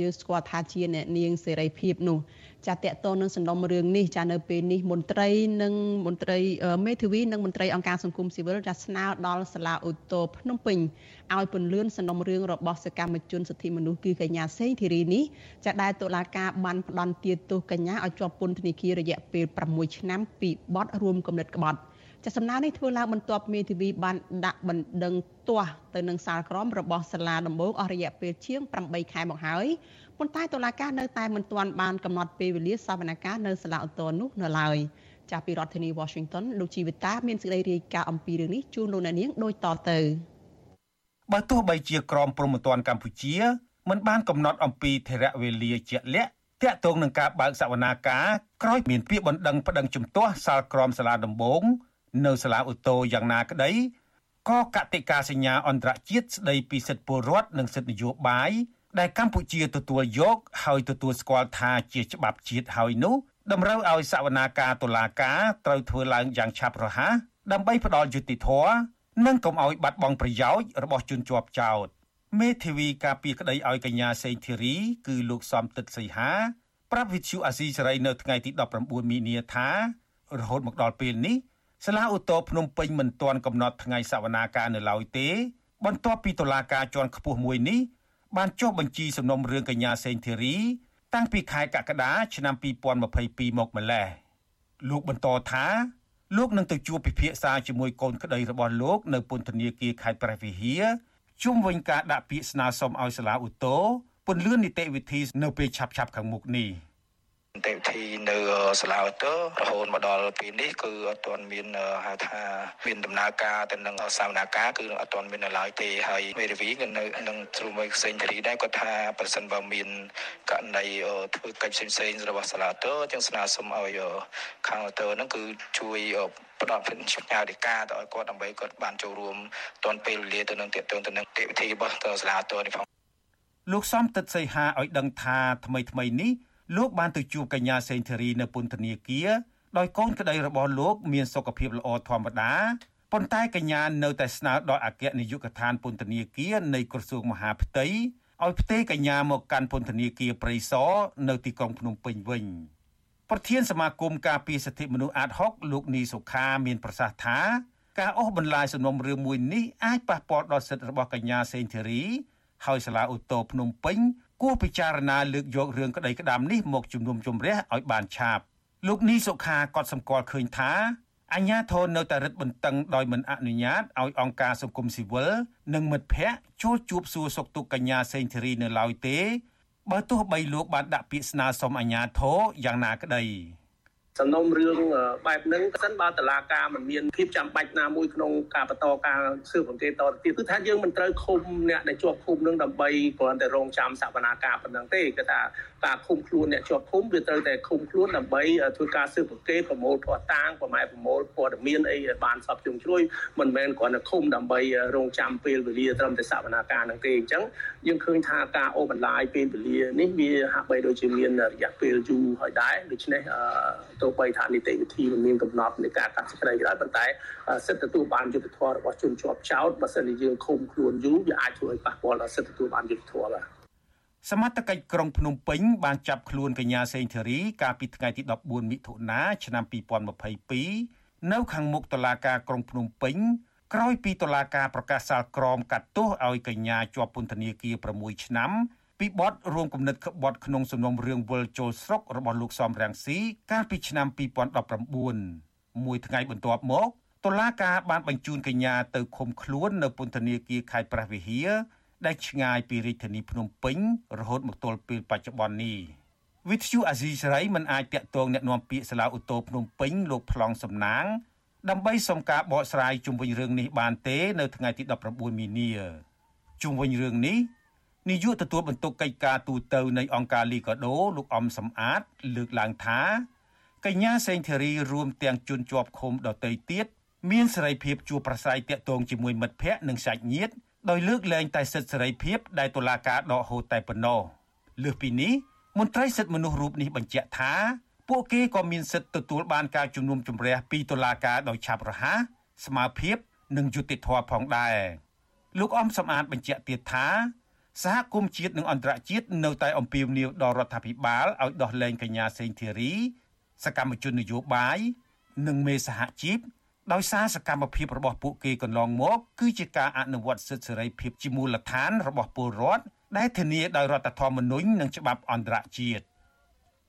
យើងស្គាល់ថាជាអ្នកនាងសេរីភាពនោះចាតកតនឹងសំណុំរឿងនេះចានៅពេលនេះមន្ត្រីនិងមន្ត្រីមេធាវីនិងមន្ត្រីអង្គការសង្គមស៊ីវិលចាស្នើដល់សាលាឧទ្ធរភ្នំពេញឲ្យពន្លឿនសំណុំរឿងរបស់សកម្មជនសិទ្ធិមនុស្សគឺកញ្ញាសេងធីរីនេះចាដែលតុលាការបានផ្តន្ទាទោសកញ្ញាឲ្យជាប់ពន្ធនាគាររយៈពេល6ឆ្នាំពីបទរួមគំនិតក្បត់ ចាសំណើនេះធ្វើឡើងបន្ទាប់មេធាវីបានដាក់បណ្ដឹងទាស់ទៅនឹងសាលក្រមរបស់សាលាដំបងអស់រយៈពេលជាង8ខែមកហើយប៉ុន្តែតុលាការនៅតែមិនទាន់បានកំណត់ពេលវេលាសវនកម្មនៅសាលាឧទ្ធរនោះនៅឡើយចាប់ពីរដ្ឋធានី Washington លោកជីវិតាមានសេចក្តីរាយការណ៍អំពីរឿងនេះជូនលោកអ្នកនាងដូចតទៅបើទោះបីជាក្រមព្រហ្មទណ្ឌកម្ពុជាមិនបានកំណត់អំពីធរៈវេលាជាក់លាក់តាក់ទងនឹងការបើកសវនាការក្រោយមានពាក្យបណ្ដឹងប្តឹងជំទាស់សាលក្រមសាលាដំបង នៅសាលាឧទ្ធរយ៉ាងណាក្តីក៏កតិកាសញ្ញាអន្តរជាតិស្តីពីសិទ្ធិពលរដ្ឋនិងសិទ្ធិនយោបាយដែលកម្ពុជាទទួលយកហើយទទួលស្គាល់ថាជាច្បាប់ជាតិហើយនោះតម្រូវឲ្យសវនាការតុលាការត្រូវធ្វើឡើងយ៉ាងឆាប់រហ័សដើម្បីផ្ដល់យុត្តិធម៌និងកុំឲ្យបាត់បង់ប្រយោជន៍របស់ជនជាប់ចោតមេធាវីការពីក្តីឲ្យកញ្ញាសេងធីរី គឺលោកសំទឹកសីហា ប្រាប់វិទ្យុអាស៊ីសេរីនៅថ្ងៃទី19មីនាថារហូតមកដល់ពេលនេះ សាលាឧទ្ធរភ្នំពេញមិនទាន់កំណត់ថ្ងៃសវនាការនៅឡើយទេ បន្ទាប់ពីតុលាការជាន់ខ្ពស់មួយនេះបានចុះបញ្ជីសំណុំរឿងកញ្ញាសេងធីរី តាំងពីខែកក្កដាឆ្នាំ2022មកម្លេះលោកបន្តថាលោកនឹងទៅជួបពិភាក្សាជាមួយកូនក្តីរបស់លោកនៅពន្ធនាគារខេត្តព្រះវិហារជុំវិញការដាក់ពាក្យស្នើសុំឲ្យសាលាឧទ្ធរពន្លឿននីតិវិធីនៅពេលឆាប់ៗខាងមុខនេះ។ នីតិវិធីនៅសាលាឧទ្ធររហូតមកដល់ពេលនេះគឺអត់ទាន់មានហៅថាមានដំណើរការទៅនឹងសវនាការគឺអត់ទាន់មាននៅឡើយទេហើយមេធាវីក៏នៅនឹងទ្រូមួយផ្សេងធារីដែរគាត់ថាប្រសិនបើមានករណីធ្វើកិច្ចផ្សេងៗរបស់សាលាឧទ្ធរទាំងស្នើសុំឲ្យខាងឧទ្ធរហ្នឹងគឺជួយផ្ដល់ភាពឆ្ងាយដីកាទៅឲ្យគាត់ដើម្បីគាត់បានចូលរួមទាន់ពេលវេលាទៅនឹងទាក់ទងទៅនឹងកិច្ចវិធីរបស់សាលាឧទ្ធរនេះផងលោកសំទឹកសីហាឲ្យដឹងថាថ្មីថ្មីនេះ លោកបានទៅជួបកញ្ញាសេងធារីនៅពន្ធនាគារដោយកូនក្តីរបស់លោកមានសុខភាពល្អធម្មតាប៉ុន្តែកញ្ញានៅតែស្នើដល់អគ្គនាយកដ្ឋានពន្ធនាគារនៃក្រសួងមហាផ្ទៃឲ្យផ្ទេរកញ្ញាមកកាន់ពន្ធនាគារព្រៃសរនៅទីក្រុងភ្នំពេញវិញប្រធានសមាគមការពារសិទ្ធិមនុស្សអាត6លោកនីសុខាមានប្រសាសន៍ថាការអូសបន្លាយសំណុំរឿងមួយនេះអាចប៉ះពាល់ដល់សិទ្ធិរបស់កញ្ញាសេងធីរី ហើយសាលាឧទ្ធរភ្នំពេញគួ រពិចារណាលើកយករឿងក្តីក្តាមនេះមកជំនុំជម្រះឲ្យបានឆាប់លោកនីសុខាក៏សម្គាល់ឃើញថាអញ្ញាធននៅតែរឹតបន្តឹងដោយមិនអនុញ្ញាតឲ្យអង្គការសង្គមស៊ីវិលនិងមិត្តភ័ក្តិចូលជួបសួរសុខទុក្ខកញ្ញាសេងធីរីនៅឡើយទេ បើទោះបីលោកបានដាក់ពាក្យស្នើសុំអញ្ញាធរយ៉ាងណាក្តី សំណុំរឿងបែបហ្នឹងសិនបើតឡាការមិនមានភាពចាំបាច់ណាមួយក្នុងការបន្តការស៊ើបអង្កេតតទៅទៀតគឺថាយើងមិនត្រូវឃុំអ្នកដែលជាប់ឃុំនឹងដើម្បីគ្រាន់តែរងចាំសវនាការប៉ុណ្ណឹងទេគឺថា ការឃុំខ្លួនអ្នកជាប់ឃុំវាត្រូវតែឃុំខ្លួនដើម្បីធ្វើការស៊ើបអង្កេតប្រមូលភស្តុតាងប្រម៉ែប្រមូលព័ត៌មានអីបានសពជុំជ្រួយមិនមែនគ្រាន់តែឃុំដើម្បីរងចាំពេលវេលាត្រឹមតែសវនាការនឹងទេអញ្ចឹងយើងឃើញថាការអូបន្លាយពេលវេលានេះវាហាក់បីដូចជាមានរយៈពេលយូរហើយដែរដូច្នេះទោះបីថានីតិវិធីមិនមានកំណត់នៃការកាត់សេចក្តីក៏ដោយប៉ុន្តែសិទ្ធិទទួលបានយុត្តិធម៌របស់ជនជាប់ចោតបើសិនជាយើងឃុំខ្លួនយូរវាអាចធ្វើឲ្យប៉ះពាល់ដល់សិទ្ធិទទួលបានយុត្តិធម៌បាទ សមត្ថកិច្ចក្រុងភ្នំពេញបានចាប់ខ្លួនកញ្ញាសេងធារី កាលពីថ្ងៃទី14មិថុនាឆ្នាំ2022នៅខាងមុខតុលាការក្រុងភ្នំពេញក្រោយពីតុលាការប្រកាសសាលក្រមកាត់ទោសឲ្យកញ្ញាជាប់ពន្ធនាគារ6ឆ្នាំពីបទរួមគំនិតក្បត់ក្នុងសំណុំរឿងវិលចូលស្រុករបស់លោកសំរាំងស៊ីកាលពីឆ្នាំ2019មួយថ្ងៃបន្ទាប់មកតុលាការបានបញ្ជូនកញ្ញាទៅឃុំខ្លួននៅពន្ធនាគារខេត្តព្រះវិហារ ដែលឆ្ងាយពីរាជធានីភ្នំពេញរហូតមកទល់ពេលបច្ចុប្បន្ននេះវិទ្យុអាស៊ីសេរីមិនអាចតាក់ទងអ្នកនាំពាក្យសាលាឧទ្ធរភ្នំពេញលោកប្លង់សំណាង ដើម្បីសុំការបកស្រាយជុំវិញរឿងនេះបានទេ នៅថ្ងៃទី19មីនាជុំវិញរឿងនេះនាយកទទួលបន្ទុកកិច្ចការទូតនៃអង្គការលីកាដូលោកអំសំអាត លើកឡើងថាកញ្ញាសេងធារីរួមទាំងជនជាប់ឃុំដតីទៀតមានសេរីភាពជួបប្រស័យតាក់ទងជាមួយមិត្តភ័ក្តិនិងសាច់ញាតិ ដោយលើកលែងតែសិទ្ធិសេរីភាពដែលតុលាការដកហូតតែប៉ុណ្ណោះលើសពីនេះមន្ត្រីសិទ្ធិមនុស្សរូបនេះបញ្ជាក់ថាពួកគេក៏មានសិទ្ធិទទួលបានការជំនុំជម្រះពីតុលាការដោយឆាប់រហ័សស្មារភាពនិងយុត្តិធម៌ផងដែរលោកអំសំអាតបញ្ជាក់ទៀតថាសហគមន៍ជាតិនិងអន្តរជាតិនៅតែអំពាវនាវដល់រដ្ឋាភិបាលឲ្យដោះលែងកញ្ញាសេងធីរីសកម្មជននយោបាយនិងមេសហជីព ដោយសារសកម្មភាពរបស់ពួកគេកន្លងមកគឺជាការអនុវត្តសិទ្ធិសេរីភាពជាមូលដ្ឋានរបស់ពលរដ្ឋដែលធានាដោយរដ្ឋធម្មនុញ្ញនិងច្បាប់អន្តរជាតិ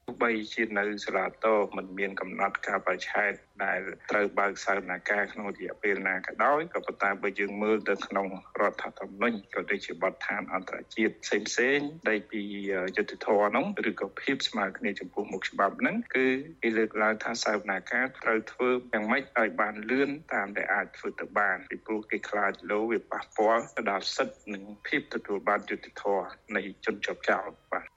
ទោះបីជានៅសាលាតោមិនមានកំណត់កាលបរិច្ឆេទដែលត្រូវបើកសវនាការក្នុងរយៈពេលណាក៏ដោយក៏ប៉ុន្តែបើយើងមើលទៅក្នុងរដ្ឋធម្មនុញ្ញក៏ដូចជាបទដ្ឋានអន្តរជាតិផ្សេងផ្សេងដែលពីយុទ្ធធរនោះឬក៏ភាពស្មើគ្នាចំពោះមុខច្បាប់ហ្នឹងគឺគេលើកឡើងថាសវនាការត្រូវធ្វើយ៉ាងម៉េចឲ្យបានលឿនតាមដែលអាចធ្វើទៅបានពីព្រោះគេខ្លាចលោវាប៉ះពាល់ទៅដល់សិទ្ធិនិងភាពទទួលបានយុត្តិធម៌នៃជនជាប់ចោលបាទ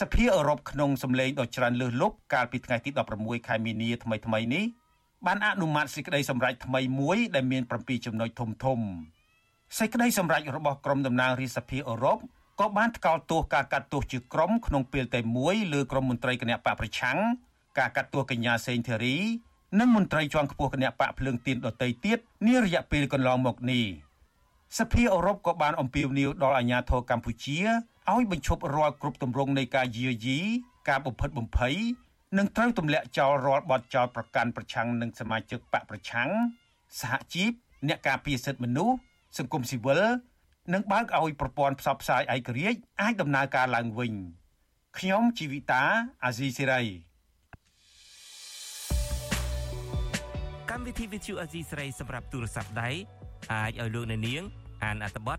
សភាអឺរ៉ុបក្នុងសម្លេងដ៏ច្រើនលើសលប់កាលពីថ្ងៃទី16ខែមីនាថ្មីថ្មីនេះបានអនុម័តសេចក្តីសម្រេចថ្មីមួយដែលមាន7ចំណុចធំធំសេចក្តីសម្រេចរបស់ក្រុមតំណាងរាជសភាអឺរ៉ុបក៏បានថ្កោលទោសការកាត់ទោសជាក្រុមក្នុងពេលតែមួយលើក្រុមមន្ត្រីគណៈបកប្រឆាំងការកាត់ទោសកញ្ញាសេងធីរី និងមន្ត្រីជាន់ខ្ពស់គណៈបកភ្លើងទៀនដទៃទៀតនារយៈពេលកន្លងមកនេះសភាអឺរ៉ុបក៏បានអំពាវនាវដល់អាជ្ញាធរកម្ពុជា ឲ្យបញ្ឈប់រាល់គ្រប់ទម្រង់នៃការយាយីការបំផិតបំភ័យនិងត្រូវទម្លាក់ចោលរាល់បទចោលប្រកាន់ប្រឆាំងនឹងសមាជិកបកប្រឆាំងសហជីពអ្នកការពារសិទ្ធិមនុស្សសង្គមស៊ីវិលនិងបើកឲ្យប្រព័ន្ធផ្សព្វផ្សាយឯករាជ្យអាចដំណើរការឡើងវិញខ្ញុំជីវិតាអាស៊ីសេរីកម្មវិធី Vithu Azizi ស្រីសម្រាប់ទូរស័ព្ទដៃអាចឲ្យលោកអ្នកនាងអានអត្ថបទ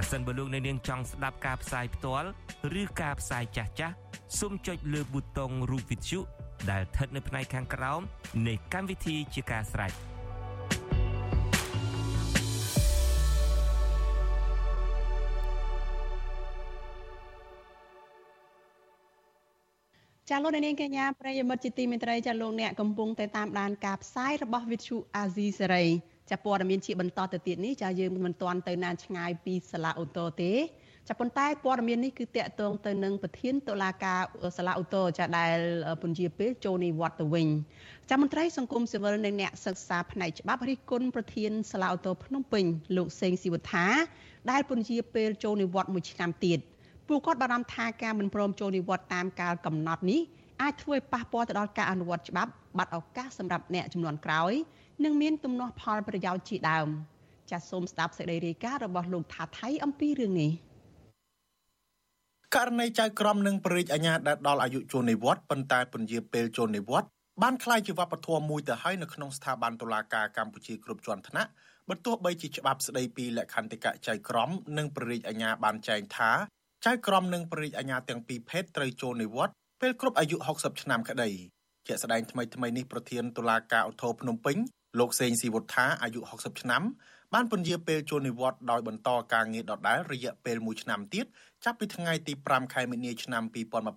ប្រសិនបើលោកអ្នកនាងចង់ស្ដាប់ការផ្សាយផ្ទាល់ឬការផ្សាយចាស់ចាស់សូមចុចលើប៊ូតុងរូបវិទ្យុដែលស្ថិតនៅផ្នែកខាងក្រោមនៃកម្មវិធីជាការស្រេចចាលោកនាងកញ្ញាប្រិយមិត្តជាទីមេត្រីចាលោកអ្នកកំពុងតែតាមដានការផ្សាយរបស់ Vithu Azizi Serai ចាព័ត៌មានជាបន្តទៅទៀតនេះចាយើងមិនទាន់ទៅណានឆ្ងាយពីសាលាអូតូទេចាប៉ុន្តែព័ត៌មាននេះគឺតកតងទៅនឹងប្រធានតុលាការសាលាឧទ្ធរចាដែលពន្យាពេលចូលនិវត្តទៅវិញចាមន្ត្រីសង្គមស៊ីវិលនិងអ្នកសិក្សាផ្នែកច្បាប់រិះគន់ប្រធានសាលាឧទ្ធរភ្នំពេញលោកសេងស៊ីវត្ថា ដែលពន្យាពេលចូលនិវត្តមួយឆ្នាំទៀតពួកគាត់បារម្ភថាការមិនព្រមចូលនិវត្តតាមកាលកំណត់នេះអាចធ្វើឲ្យប៉ះពាល់ទៅដល់ការអនុវត្តច្បាប់បាត់ឱកាសសម្រាប់អ្នកចំនួនក្រោយ និងមានទំនាស់ផលប្រយោជន៍ជាដើមចាសសូមស្ដាប់សេចក្តីរាយការណ៍របស់លោកថាថៃអំពីរឿងនេះករណីចៅក្រមនិងប្រេកអាញាដែលដល់អាយុចូលនិវត្តន៍ប៉ុន្តែពន្យាពេលចូលនិវត្តន៍បានคล้ายជាវប្បធម៌មួយទៅហើយនៅក្នុងស្ថាប័នតុលាការកម្ពុជាគ្រប់ជាន់ថ្នាក់បើទោះបីជាច្បាប់ស្តីពីលក្ខន្តិកៈចៅក្រមនិងប្រេកអាញាបានចែងថាចៅក្រមនិងប្រេកអាញាទាំងពីរភេទត្រូវចូលនិវត្តន៍ពេលគ្រប់អាយុ60ឆ្នាំក្តីជាក់ស្ដែងថ្មីថ្មីនេះប្រធានតុលាការឧទ្ធរភ្នំពេញ លោកសេងស៊ីវុធាអាយុ60ឆ្នាំបានពន្យាពេលចូលនិវត្តន៍ដោយបន្តការងារដដែលរយៈពេល1ឆ្នាំទៀតចាប់ពីថ្ងៃទី5ខែមីនាឆ្នាំ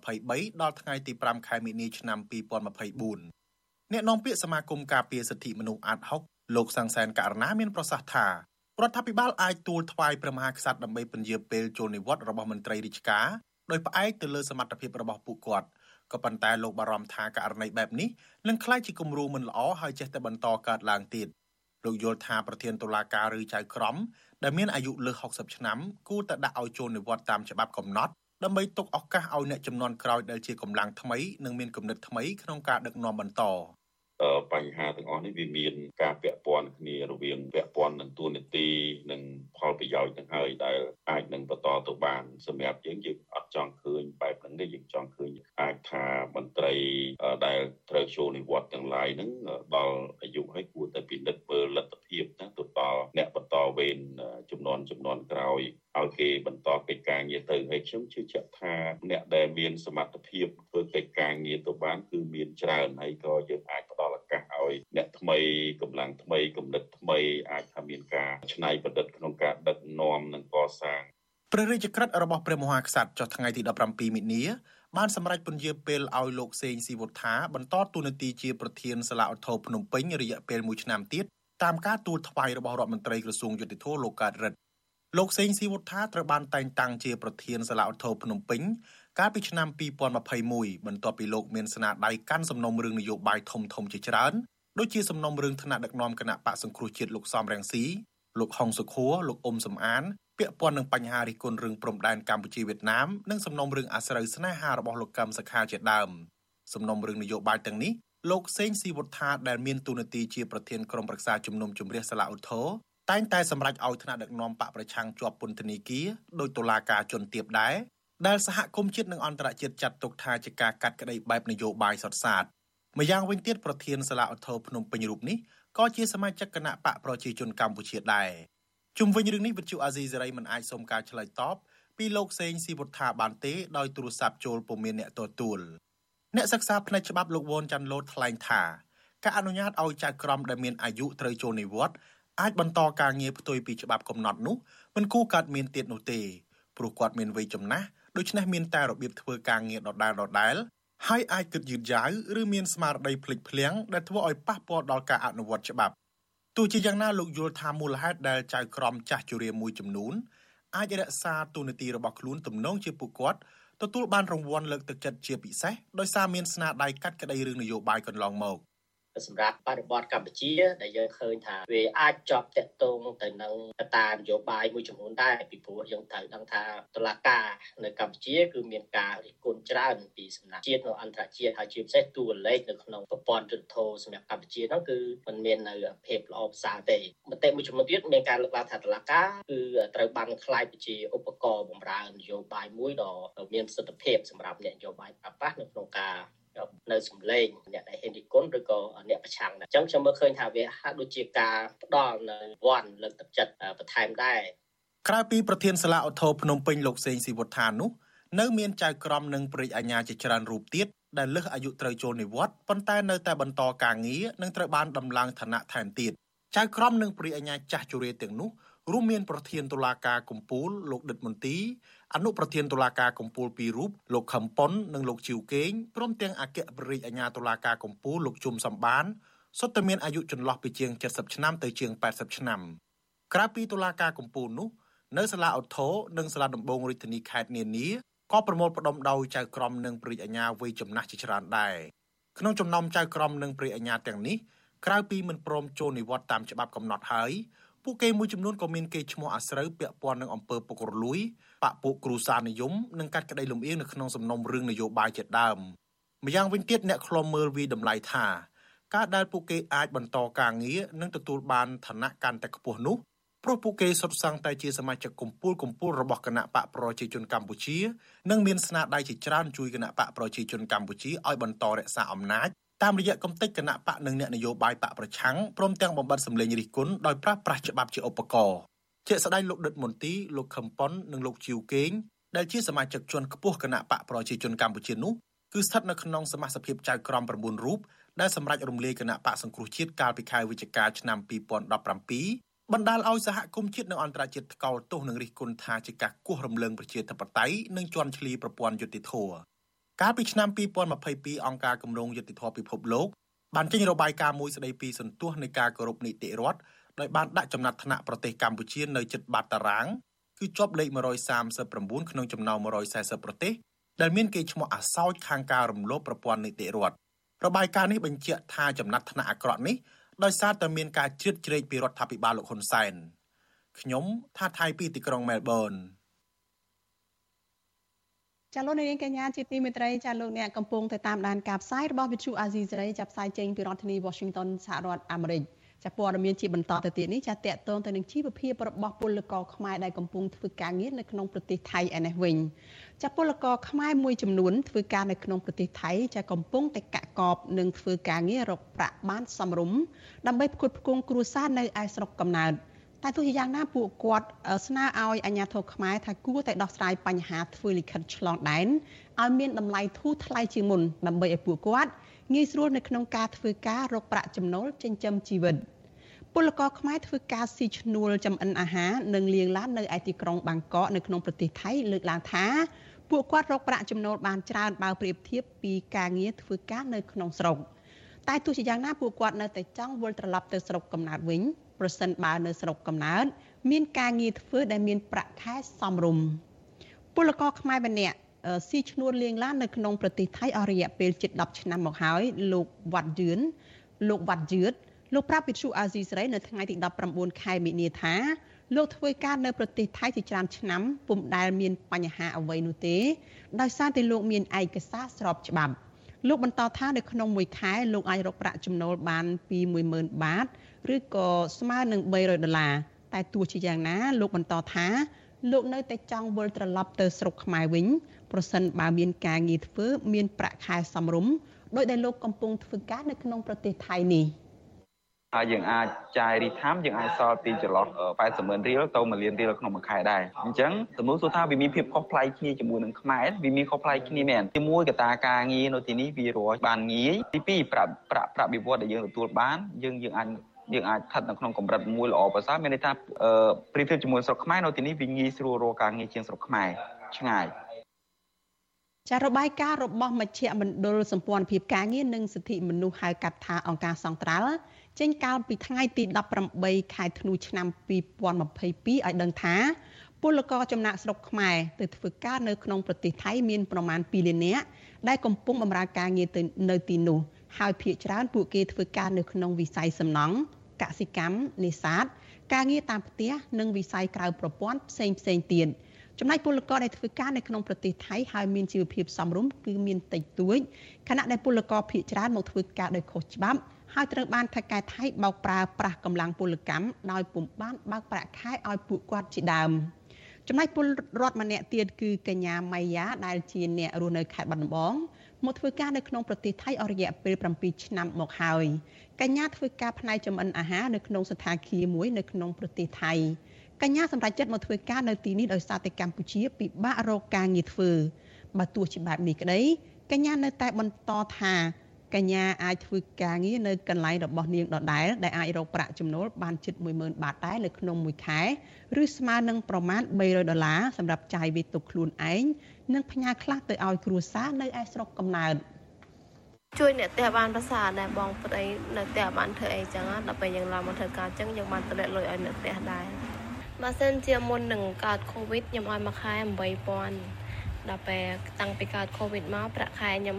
2023ដល់ថ្ងៃទី5ខែមីនាឆ្នាំ2024អ្នកនាំពាក្យសមាគមការពារសិទ្ធិមនុស្សអាត់ហុកលោកសង្សានករណាមានប្រសាសន៍ថារដ្ឋាភិបាលអាចទូលថ្វាយព្រះមហាក្សត្រដើម្បីពន្យាពេលចូលនិវត្តន៍របស់មន្ត្រីរាជការដោយផ្អែកទៅលើសមត្ថភាពរបស់ពួកគាត់ ក៏ប៉ុន្តែលោកបារម្ភថាករណីបែបនេះនឹងក្លាយជាគំរូមិនល្អហើយចេះតែបន្តកើតឡើងទៀតលោកយល់ថាប្រធានតុលាការឬចៅក្រមដែលមានអាយុលើស60ឆ្នាំគួរតែដាក់ឲ្យចូលនិវត្តន៍តាមច្បាប់កំណត់ដើម្បីទុកឱកាសឲ្យអ្នកចំនួនក្រោយដែលជាកម្លាំងថ្មីនិងមានគំនិតថ្មីក្នុងការដឹកនាំបន្ត បញ្ហាទាំងអស់នេះវាមានការពាក់ព័ន្ធគ្នារវាងពាក់ព័ន្ធនឹងទួនាទីនិងផលប្រយោជន៍ទាំងហើយដែលអាចនឹងបន្តទៅបានសម្រាប់យើងយើងអត់ចង់ឃើញបែបហ្នឹងទេយើងចង់ឃើញអាចថាមន្ត្រីដែលត្រូវចូលនិវត្តន៍ទាំងឡាយហ្នឹងដល់អាយុហើយគួរតែពិនិត្យមើលលទ្ធភាពណាទៅដល់អ្នកបន្តវេនចំនួនចំនួនក្រោយ ឲ្យគេបន្តកិច្ចការងារទៅហើយខ្ញុំជឿជាក់ថាអ្នកដែលមានសមត្ថភាពធ្វើកិច្ចការងារទៅបានគឺមានច្រើនហើយក៏យើងអាចផ្ដល់ឱកាសឲ្យអ្នកថ្មីកម្លាំងថ្មីគំនិតថ្មីអាចថាមានការច្នៃប្រឌិតក្នុងការដឹកនាំនិងកសាងព្រះរាជក្រឹត្យរបស់ព្រះមហាក្សត្រចុះថ្ងៃទី17មិនិនាបានសម្រេចពន្យាពេលឲ្យលោកសេងស៊ីវុត្ថាបន្តតួនាទីជាប្រធានសាលាឧទ្ធរភ្នំពេញរយៈពេល1ឆ្នាំទៀតតាមការទូលថ្វាយរបស់រដ្ឋមន្ត្រីក្រសួងយុតិធម៌លោកកើតរិទ្ធ លោកសេងស៊ីវុត្ថាត្រូវបានតែងតាំងជាប្រធានសាលាឧទ្ធរភ្នំពេញកាលពីឆ្នាំ2021បន្ទាប់ពីលោកមានស្នាដៃកាន់សំណុំរឿងនយោបាយធំធំជាច្រើនដូចជាសំណុំរឿងថ្នាក់ដឹកនាំគណៈបកសង្គ្រោះជាតិលោកសំរងស៊ីលោកហុងសុខួរលោកអ៊ុំសំអានពាក់ព័ន្ធនឹងបញ្ហារិះគន់រឿងព្រំដែនកម្ពុជាវៀតណាមនិងសំណុំរឿងអាស្រូវស្នេហារបស់លោកកឹមសុខាជាដើមសំណុំរឿងនយោបាយទាំងនេះលោកសេងស៊ីវុត្ថាដែលមានទូនាទីជាប្រធានក្រុមប្រឹក្សាជំនុំជម្រះសាលាឧទ្ធរ តែងតែសម្រេចឲ្យថ្នាក់ដឹកនាំបកប្រឆាំងជាប់ពន្ធនាគារដោយតុលាការជន់ទាបដែរដែលសហគមន៍ជាតិនិងអន្តរជាតិចាត់ទុកថាជាការកាត់ក្តីបែបនយោបាយសុទ្ធសាធម្យ៉ាងវិញទៀតប្រធានសាលាឧទ្ធរភ្នំពេញរូបនេះក៏ជាសមាជិកគណៈបកប្រជាជនកម្ពុជាដែរជុំវិញរឿងនេះវិទ្យុអាស៊ីសេរីមិនអាចសុំការឆ្លើយតបពីលោកសេងស៊ីវុត្ថាបានទេដោយទូរស័ព្ទចូលពុំមានអ្នកទទួលអ្នកសិក្សាផ្នែកច្បាប់លោកវ៉ុនចាន់លូតថ្លែងថាការអនុញ្ញាតឲ្យចៅក្រមដែលមានអាយុត្រូវចូលនិវត្តន៍ អាចបន្តការងារផ្ទុយពីច្បាប់កំណត់នោះមិនគួរកើតមានទៀតនោះទេព្រោះគាត់មានវ័យចំណាស់ដូច្នេះមានតែរបៀបធ្វើការងារដដែលដដែលហើយអាចគិតយឺតយ៉ាវឬមានស្មារតីភ្លេចភ្លាំងដែលធ្វើឲ្យប៉ះពាល់ដល់ការអនុវត្តច្បាប់ទោះជាយ៉ាងណាលោកយល់ថាមូលហេតុដែលចៅក្រមចាស់ជរាមួយចំនួនអាចរក្សាទូនាទីរបស់ខ្លួនទំនងជាពួកគាត់ទទួលបានរង្វាន់លើកទឹកចិត្តជាពិសេសដោយសារមានស្នាដៃកាត់ក្តីរឿងនយោបាយកន្លងមក សម្រាប់បរិបទកម្ពុជា ដែលយើងឃើញថាវាអាចជាប់តាក់ទងទៅនឹងកត្តានយោបាយមួយចំនួនដែរពីព្រោះយើងត្រូវដឹងថាតុលាការនៅកម្ពុជា គឺមានការរិះគន់ច្រើនពីសំណាក់ជាតិនិងអន្តរជាតិហើយជាពិសេសតួលេខនៅក្នុងប្រព័ន្ធយុទ្ធធរសម្រាប់កម្ពុជានោះគឺมันមាននៅភាពល្អប្រសើរទេមតិមួយចំនួនទៀតមានការលើកឡើងថាតុលាការគឺត្រូវបានខ្លាយទៅជាឧបករណ៍បម្រើនយោបាយមួយដ៏មានប្រសិទ្ធភាពសម្រាប់អ្នកនយោបាយប្រប៉ះនៅក្នុងការ នៅសម្លេងអ្នកដែលហ៊ានរិះគន់ឬក៏អ្នកប្រឆាំងអញ្ចឹងខ្ញុំមើលឃើញថាវាហាក់ដូចជាការផ្ដល់នៅវ័នលើកទឹកចិត្តបន្ថែមដែរក្រៅពីប្រធានសាលាឧទ្ធរភ្នំពេញលោកសេងស៊ីវុត្ថានោះនៅមានចៅក្រមនិងព្រះអាជ្ញាជាច្រើនរូបទៀតដែលលើសអាយុត្រូវចូលនិវត្តន៍ប៉ុន្តែនៅតែបន្តការងារនិងត្រូវបានដំឡើងឋានៈថែមទៀតចៅក្រមនិងព្រះអាជ្ញាចាស់ជរាទាំងនោះរួមមានប្រធានតុលាការកំពូលលោកដិតមន្ទី អនុប្រធានតុលាការកំពូលពីររូបលោកខឹមប៉ុននិងលោកជីវកេងព្រមទាំងអគ្គប្ររាជអាជ្ញាតុលាការកំពូលលោកជុំសំបានសុទ្ធតែមានអាយុចន្លោះពីជាង70ឆ្នាំទៅជាង80ឆ្នាំក្រៅពីតុលាការកំពូលនោះនៅសាលាឧទ្ធរនិងសាលាដំបងរាជធានីខេត្តនានាក៏ប្រមូលផ្ដុំដោយចៅក្រមនិងព្រះអាជ្ញាវ័យចំណាស់ជាច្រើនដែរក្នុងចំណោមចៅក្រមនិងព្រះអាជ្ញាទាំងនេះក្រៅពីមិនព្រមចូលនិវត្តន៍តាមច្បាប់កំណត់ហើយពួកគេមួយចំនួនក៏មានគេឈ្មោះអាស្រូវពាក់ព័ន្ធនឹងអំពើពុករលួយ បពពួកគ្រូសានិយមនិងកាត់ក្តីលំអៀងនៅក្នុងសំណុំរឿងនយោបាយជាដើមម្យ៉ាងវិញទៀតអ្នកខ្លំមើលវីតម្លៃថាការដែលពួកគេអាចបន្តការងារនិងទទួលបានឋានៈកាន់តែខ្ពស់នោះព្រោះពួកគេសុទ្ធសឹងតែជាសមាជិកកម្ពុជាកម្ពុជារបស់គណៈបកប្រជាជនកម្ពុជានិងមានស្នាដៃជាច្រើនជួយគណៈបកប្រជាជនកម្ពុជាឲ្យបន្តរក្សាអំណាចតាមរយៈកំតិចគណៈបកនិងអ្នកនយោបាយបកប្រឆាំងព្រមទាំងបំបត្តិសម្លេងរិះគន់ដោយប្រើប្រាស់ច្បាប់ជាឧបករណ៍ ជាស្ដេចលោកដិតមន្ទីលោកខឹមប៉ុននិងលោកជីវកេងដែលជាសមាជិកជាន់ខ្ពស់គណៈបកប្រជាជនកម្ពុជានោះគឺស្ថិតនៅក្នុងសមាជិកចៅក្រម9រូបដែលសម្រេចរំលាយគណៈបកសង្គ្រោះជាតិកាលពីខែវិច្ឆិកាឆ្នាំ2017បណ្ដាលឲ្យសហគមន៍ជាតិនិងអន្តរជាតិថ្កោលទោសនិងរិះគន់ថាជាការគោះរំលើងប្រជាធិបតេយ្យនិងជន់ឈ្លីប្រព័ន្ធយុតិធធម៌កាលពីឆ្នាំ2022អង្គការគម្រោងយុតិធធម៌ពិភពលោកបានចេញរបាយការណ៍មួយស្ដីពីសន្ទុះនៃការគោរពនីតិរដ្ឋ ដោយបានដាក់ចំណាត់ថ្នាក់ប្រទេសកម្ពុជានៅជិតបាតតារាងគឺជាប់លេខ139ក្នុងចំណោម140ប្រទេសដែលមានគេឈ្មោះអាសោចខាងការរំលោភប្រព័ន្ធនីតិរដ្ឋរបាយការណ៍នេះបញ្ជាក់ថាចំណាត់ថ្នាក់អាក្រក់នេះដោយសារតែមានការជ្រៀតជ្រែកពីរដ្ឋាភិបាលលោកហ៊ុនសែនខ្ញុំថាថៃពីទីក្រុងមែលប៊នចាលោកនាងកញ្ញាជាទីមេត្រីចាលោកអ្នកកំពុងទៅតាមដានការផ្សាយរបស់វិទ្យុអាស៊ីសេរីចាប់ផ្សាយចេញពីរដ្ឋធានី Washington សហរដ្ឋអាមេរិក ចាព័ត៌មានជាបន្តទៅទៀតនេះចាតកតងទៅនឹងជីវភាពរបស់ពលករខ្មែរដែលកំពុងធ្វើការងារនៅក្នុងប្រទេសថៃឯនេះវិញចាពលករខ្មែរមួយចំនួនធ្វើការនៅក្នុងប្រទេសថៃចាកំពុងតែកាក់កបនិងធ្វើការងាររកប្រាក់បានសមរម្យដើម្បីផ្គត់ផ្គង់គ្រួសារនៅឯស្រុកកំណើតតែទោះជាយ៉ាងណាពួកគាត់ស្នើឲ្យអាជ្ញាធរខ្មែរថាគួរតែដោះស្រាយបញ្ហាធ្វើលិខិតឆ្លងដែនឲ្យមានតម្លៃធូរថ្លៃជាងមុនដើម្បីឲ្យពួកគាត់ ងាយស្រួលនៅក្នុងការធ្វើការរកប្រាក់ចំណូលចិញ្ចឹមជីវិតពលករខ្មែរធ្វើការស៊ីឈ្នួលចំអិនអាហារនិងលាងឡាននៅឯទីក្រុងបាងកកនៅក្នុងប្រទេសថៃលើកឡើងថាពួកគាត់រកប្រាក់ចំណូលបានច្រើនបើប្រៀបធៀបពីការងារធ្វើការនៅក្នុងស្រុកតែទោះជាយ៉ាងណាពួកគាត់នៅតែចង់វិលត្រឡប់ទៅស្រុកកំណើតវិញប្រសិនបើនៅស្រុកកំណើតមានការងារធ្វើដែលមានប្រាក់ខែសមរម្យពលករខ្មែរម្នាក់ ស៊ីឈ្នួលលៀងឡាននៅក្នុងប្រទេសថៃអស់រយៈពេលជិត10ឆ្នាំមកហើយលោកវ៉ាត់យឿនលោកវ៉ាត់យឿតលោកប្រាប់វិទ្យុអាស៊ីសេរីនៅថ្ងៃទី19ខែមិនិនាថាលោកធ្វើការនៅប្រទេសថៃជាច្រើនឆ្នាំពុំដែលមានបញ្ហាអ្វីនោះទេដោយសារតែលោកមានឯកសារស្របច្បាប់លោកបន្តថានៅក្នុងមួយខែលោកអាចរកប្រាក់ចំណូលបានពី10000បាតឬក៏ស្មើនឹង300ដុល្លារតែទោះជាយ៉ាងណាលោកបន្តថា លោកនៅតែចង់វិលត្រឡប់ទៅស្រុកខ្មែរវិញប្រសិនបើមានការងារធ្វើមានប្រាក់ខែសមរម្យដោយដែលលោកកំពុងធ្វើការនៅក្នុងប្រទេសថៃនេះ។ហើយយើងអាចចាយរីថាមយើងអាចសល់ពីចន្លោះ80ម៉ឺនរៀលទៅ1លានរៀលក្នុងមួយខែដែរអញ្ចឹងទំនួលសួរថាវាមានភាពខុសប្លែកគ្នាជាមួយនឹងខ្មែរវាមានខុសប្លែកគ្នាមែនជាមួយកត្តាការងារនៅទីនេះវារស់បានងាយទី2ប្រាក់ប្រាក់ប្រាក់បៀវត្សដែលយើងទទួលបានយើងយើងអាច យើងអាចស្ថិតនៅក្នុងកម្រិតមួយល្អប្រសើរមានន័យថាប្រៀបធៀបជាមួយស្រុកខ្មែរនៅទីនេះវាងាយស្រួលរកការងារជាងស្រុកខ្មែរឆ្ងាយចារបាយការណ៍របស់មជ្ឈមណ្ឌលសម្ព័ន្ធភាពការងារនិងសិទ្ធិមនុស្សហៅកាត់ថាអង្គការសង្ត្រាល់ចេញកាលពីថ្ងៃទី18ខែធ្នូឆ្នាំ2022ឲ្យដឹងថាពលករចំណាក់ស្រុកខ្មែរទៅធ្វើការនៅក្នុងប្រទេសថៃមានប្រមាណ2លាននាក់ដែលកំពុងបម្រើការងារនៅទីនោះហើយភ្នាក់ច្រើនពួកគេធ្វើការនៅក្នុងវិស័យសំណង់ កសិកម្មនេសាទការងារតាមផ្ទះនិងវិស័យក្រៅប្រព័ន្ធផ្សេងផ្សេងទៀតចំណែកពលករដែលធ្វើការនៅក្នុងប្រទេសថៃហើយមានជីវភាពសមរម្យគឺមានតិចតួចខណៈដែលពលករភៀសច្រើនមកធ្វើការដោយខុសច្បាប់ហើយត្រូវបានថៃកែថៃបោកប្រើប្រាស់កម្លាំងពលកម្មដោយពុំបានបើកប្រាក់ខែឲ្យពួកគាត់ជាដើមចំណែកពលរដ្ឋម្នាក់ទៀតគឺកញ្ញាម៉ៃយ៉ាដែលជាអ្នករស់នៅខេត្តបាត់ដំបង មកធ្វើការនៅក្នុងប្រទេសថៃអស់រយៈពេល7ឆ្នាំមកហើយកញ្ញាធ្វើការផ្នែកចម្អិនអាហារនៅក្នុងស្ថានភាពមួយនៅក្នុងប្រទេសថៃកញ្ញាសម្រេចចិត្តមកធ្វើការនៅទីនេះដោយសារតែកម្ពុជាពិបាករកការងារធ្វើបើទោះជាបែបនេះក្តីកញ្ញានៅតែបន្តថា កញ្ញាអាចធ្វើការងារនៅកន្លែងរបស់នាងដដែលដែលអាចរកប្រាក់ចំណូលបានជិត10000បាតដែរនៅក្នុងមួយខែឬស្មើនឹងប្រមាណ300ដុល្លារសម្រាប់ចាយវាទុកខ្លួនឯងនិងផ្ញើខ្លះទៅឲ្យគ្រួសារនៅឯស្រុកកំណើតជួយអ្នកផ្ទះបានប្រសើរដែរបងប្តីនៅផ្ទះបានធ្វើអីចឹងដល់ពេលយើងឡើងមកធ្វើការចឹងយើងបានតម្លាក់លុយឲ្យអ្នកផ្ទះដែរបើសិនជាមុននឹងកើតកូវីដខ្ញុំឲ្យមួយខែ8000ដល់ពេលតាំងពីកើតកូវីដមកប្រាក់ខែខ្ញុំ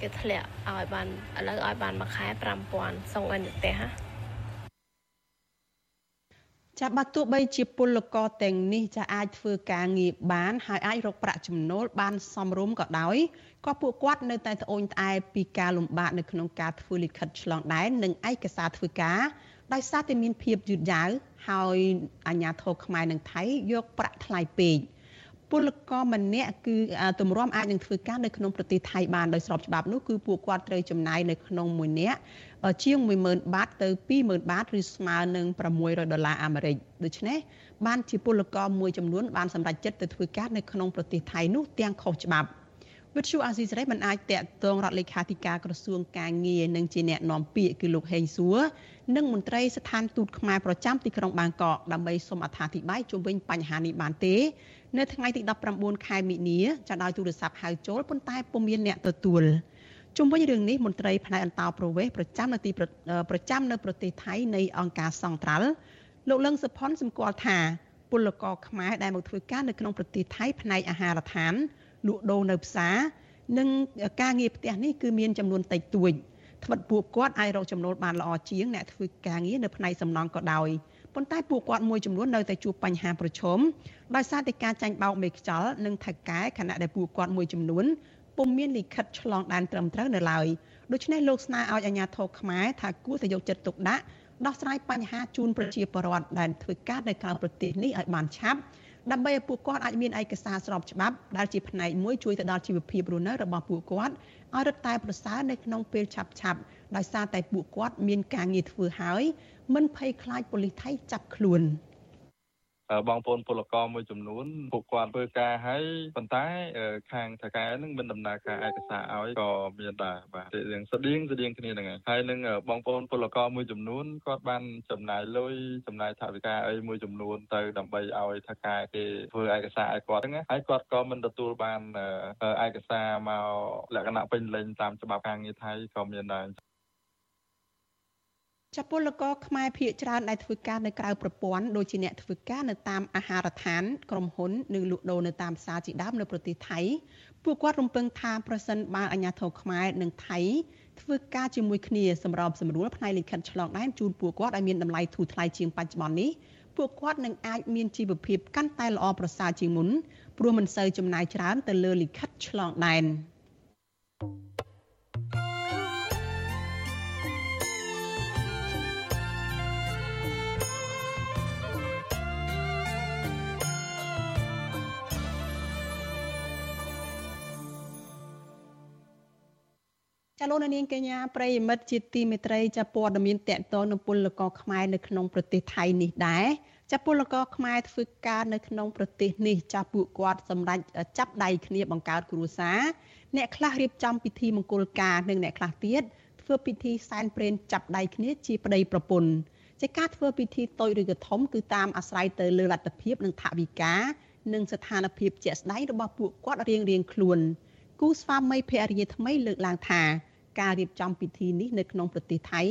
គេធ្លាក់ឲ្យបានឥឡូវឲ្យបានមួយខែ5000សុងឲ្យនៅផ្ទះចាបើទោះបីជាពលករទាំងនេះចាអាចធ្វើការងារបាន ហើយអាចរកប្រាក់ចំណូលបានសមរម្យក៏ដោយក៏ពួកគាត់នៅតែត្អូញត្អែពីការលំបាកនៅក្នុងការធ្វើលិខិតឆ្លងដែននិងឯកសារធ្វើការដោយសារតែមានភាពយឺតយ៉ាវហើយអាជ្ញាធរខ្មែរនិងថៃយកប្រាក់ថ្លៃពេក ពលករម្នាក់គឺទម្រាំអាចនឹងធ្វើការនៅក្នុងប្រទេសថៃបានដោយស្របច្បាប់នោះគឺពួកគាត់ត្រូវចំណាយនៅក្នុងមួយនាក់ជាង10000បាតទៅ20000បាតឬស្មើនឹង600ដុល្លារអាមេរិកដូច្នេះបានជាពលករមួយចំនួនបានសម្រេចចិត្តទៅធ្វើការនៅក្នុងប្រទេសថៃនោះទាំងខុសច្បាប់វិទ្យុអាស៊ីសេរីមិនអាចតាក់ទងរដ្ឋលេខាធិការក្រសួងការងារនិងជាអ្នកនាំពាក្យគឺលោកហេងសួរនិងមន្ត្រីស្ថានទូតខ្មែរប្រចាំទីក្រុងបាងកកដើម្បីសូមអត្ថាធិប្បាយជុំវិញបញ្ហានេះបានទេ នៅថ្ងៃទី19ខែមិនិនាចាដោយទូរស័ព្ទហៅចូលប៉ុន្តែពុំមានអ្នកទទួលជុំវិញរឿងនេះមន្ត្រីផ្នែកអន្តោប្រវេសន៍ប្រចាំនៅទីប្រចាំនៅប្រទេសថៃនៃអង្គការសង្ត្រាល់លោកលឹងសុផុនសម្គាល់ថាពលករខ្មែរដែលមកធ្វើការនៅក្នុងប្រទេសថៃផ្នែកអាហារដ្ឋានលក់ដូរនៅផ្សារនិងការងារផ្ទះនេះគឺមានចំនួនតិចតួចត្បិតពួកគាត់អាចរកចំណូលបានល្អជាងអ្នកធ្វើការងារនៅផ្នែកសំណង់ក៏ដោយ ប៉ុន្តែពួកគាត់មួយចំនួននៅតែជួបបញ្ហាប្រឈមដោយសារតែការចាញ់បោកមេខ្យល់និងថៅកែខណៈដែលពួកគាត់មួយចំនួនពុំមានលិខិតឆ្លងដែនត្រឹមត្រូវនៅឡើយដូច្នេះលោកស្នើឲ្យអាជ្ញាធរខ្មែរថាគួរតែយកចិត្តទុកដាក់ដោះស្រាយបញ្ហាជូនប្រជាពលរដ្ឋដែលធ្វើការនៅក្រៅប្រទេសនេះឲ្យបានឆាប់ ដើម្បីឲ្យពួកគាត់អាចមានឯកសារស្របច្បាប់ដែលជាផ្នែកមួយជួយទៅដល់ជីវភាពរស់នៅរបស់ពួកគាត់ឲ្យរឹតតែប្រសើរនៅក្នុងពេលឆាប់ឆាប់ដោយសារតែពួកគាត់មានការងារធ្វើហើយមិនភ័យខ្លាចប៉ូលីសថៃចាប់ខ្លួន បងប្អូនពលករមួយចំនួនពួកគាត់ធ្វើការហើយប៉ុន្តែខាងថៅកែនឹងមិនដំណើរការឯកសារឲ្យក៏មានដែរបាទរឿងស្តៀងស្តៀងគ្នាហ្នឹងហើយនឹងបងប្អូនពលករមួយចំនួនគាត់បានចំណាយលុយចំណាយថវិកាអីមួយចំនួនទៅដើម្បីឲ្យថៅកែគេធ្វើឯកសារឲ្យគាត់ហ្នឹងហើយគាត់ក៏មិនទទួលបានឯកសារមកលក្ខណៈពេញលេញតាមច្បាប់ការងារថៃក៏មានដែរ ចាពលករខ្មែរភៀកច្រើនដែលធ្វើការនៅក្រៅប្រព័ន្ធដូចជាអ្នកធ្វើការនៅតាមអាហារដ្ឋាន ក្រុមហ៊ុននិងលក់ដូរនៅតាមផ្សារជាដើមនៅប្រទេសថៃពួកគាត់រំពឹងថាប្រសិនបើអាជ្ញាធរខ្មែរនិងថៃធ្វើការជាមួយគ្នាសម្របសម្រួលផ្នែកលិខិតឆ្លងដែនជូនពួកគាត់ឲ្យមានតម្លៃធូរថ្លៃជាងបច្ចុប្បន្ននេះពួកគាត់នឹងអាចមានជីវភាពកាន់តែល្អប្រសើរជាងមុនព្រោះមិនសូវចំណាយច្រើនទៅលើលិខិតឆ្លងដែន។ ចាលោកនាងកញ្ញាប្រិយមិត្តជាទីមេត្រីចាព័ត៌មានតកតនៅពលករខ្មែរនៅក្នុងប្រទេសថៃនេះដែរចាពលករខ្មែរធ្វើការនៅក្នុងប្រទេសនេះចាពួកគាត់សម្រេចចាប់ដៃគ្នាបង្កើតគ្រួសារអ្នកខ្លះរៀបចំពិធីមង្គលការនិងអ្នកខ្លះទៀតធ្វើពិធីសែនព្រេនចាប់ដៃគ្នាជាប្តីប្រពន្ធជាការធ្វើពិធីតូចឬក៏ធំគឺតាមអាស្រ័យទៅលើលទ្ធភាពនិងថវិកានិងស្ថានភាពជាក់ស្ដែងរបស់ពួកគាត់រៀងៗខ្លួនគូស្វាមីភរិយាថ្មីលើកឡើងថា ការរៀបចំពិធីនេះនៅក្នុងប្រទេសថៃ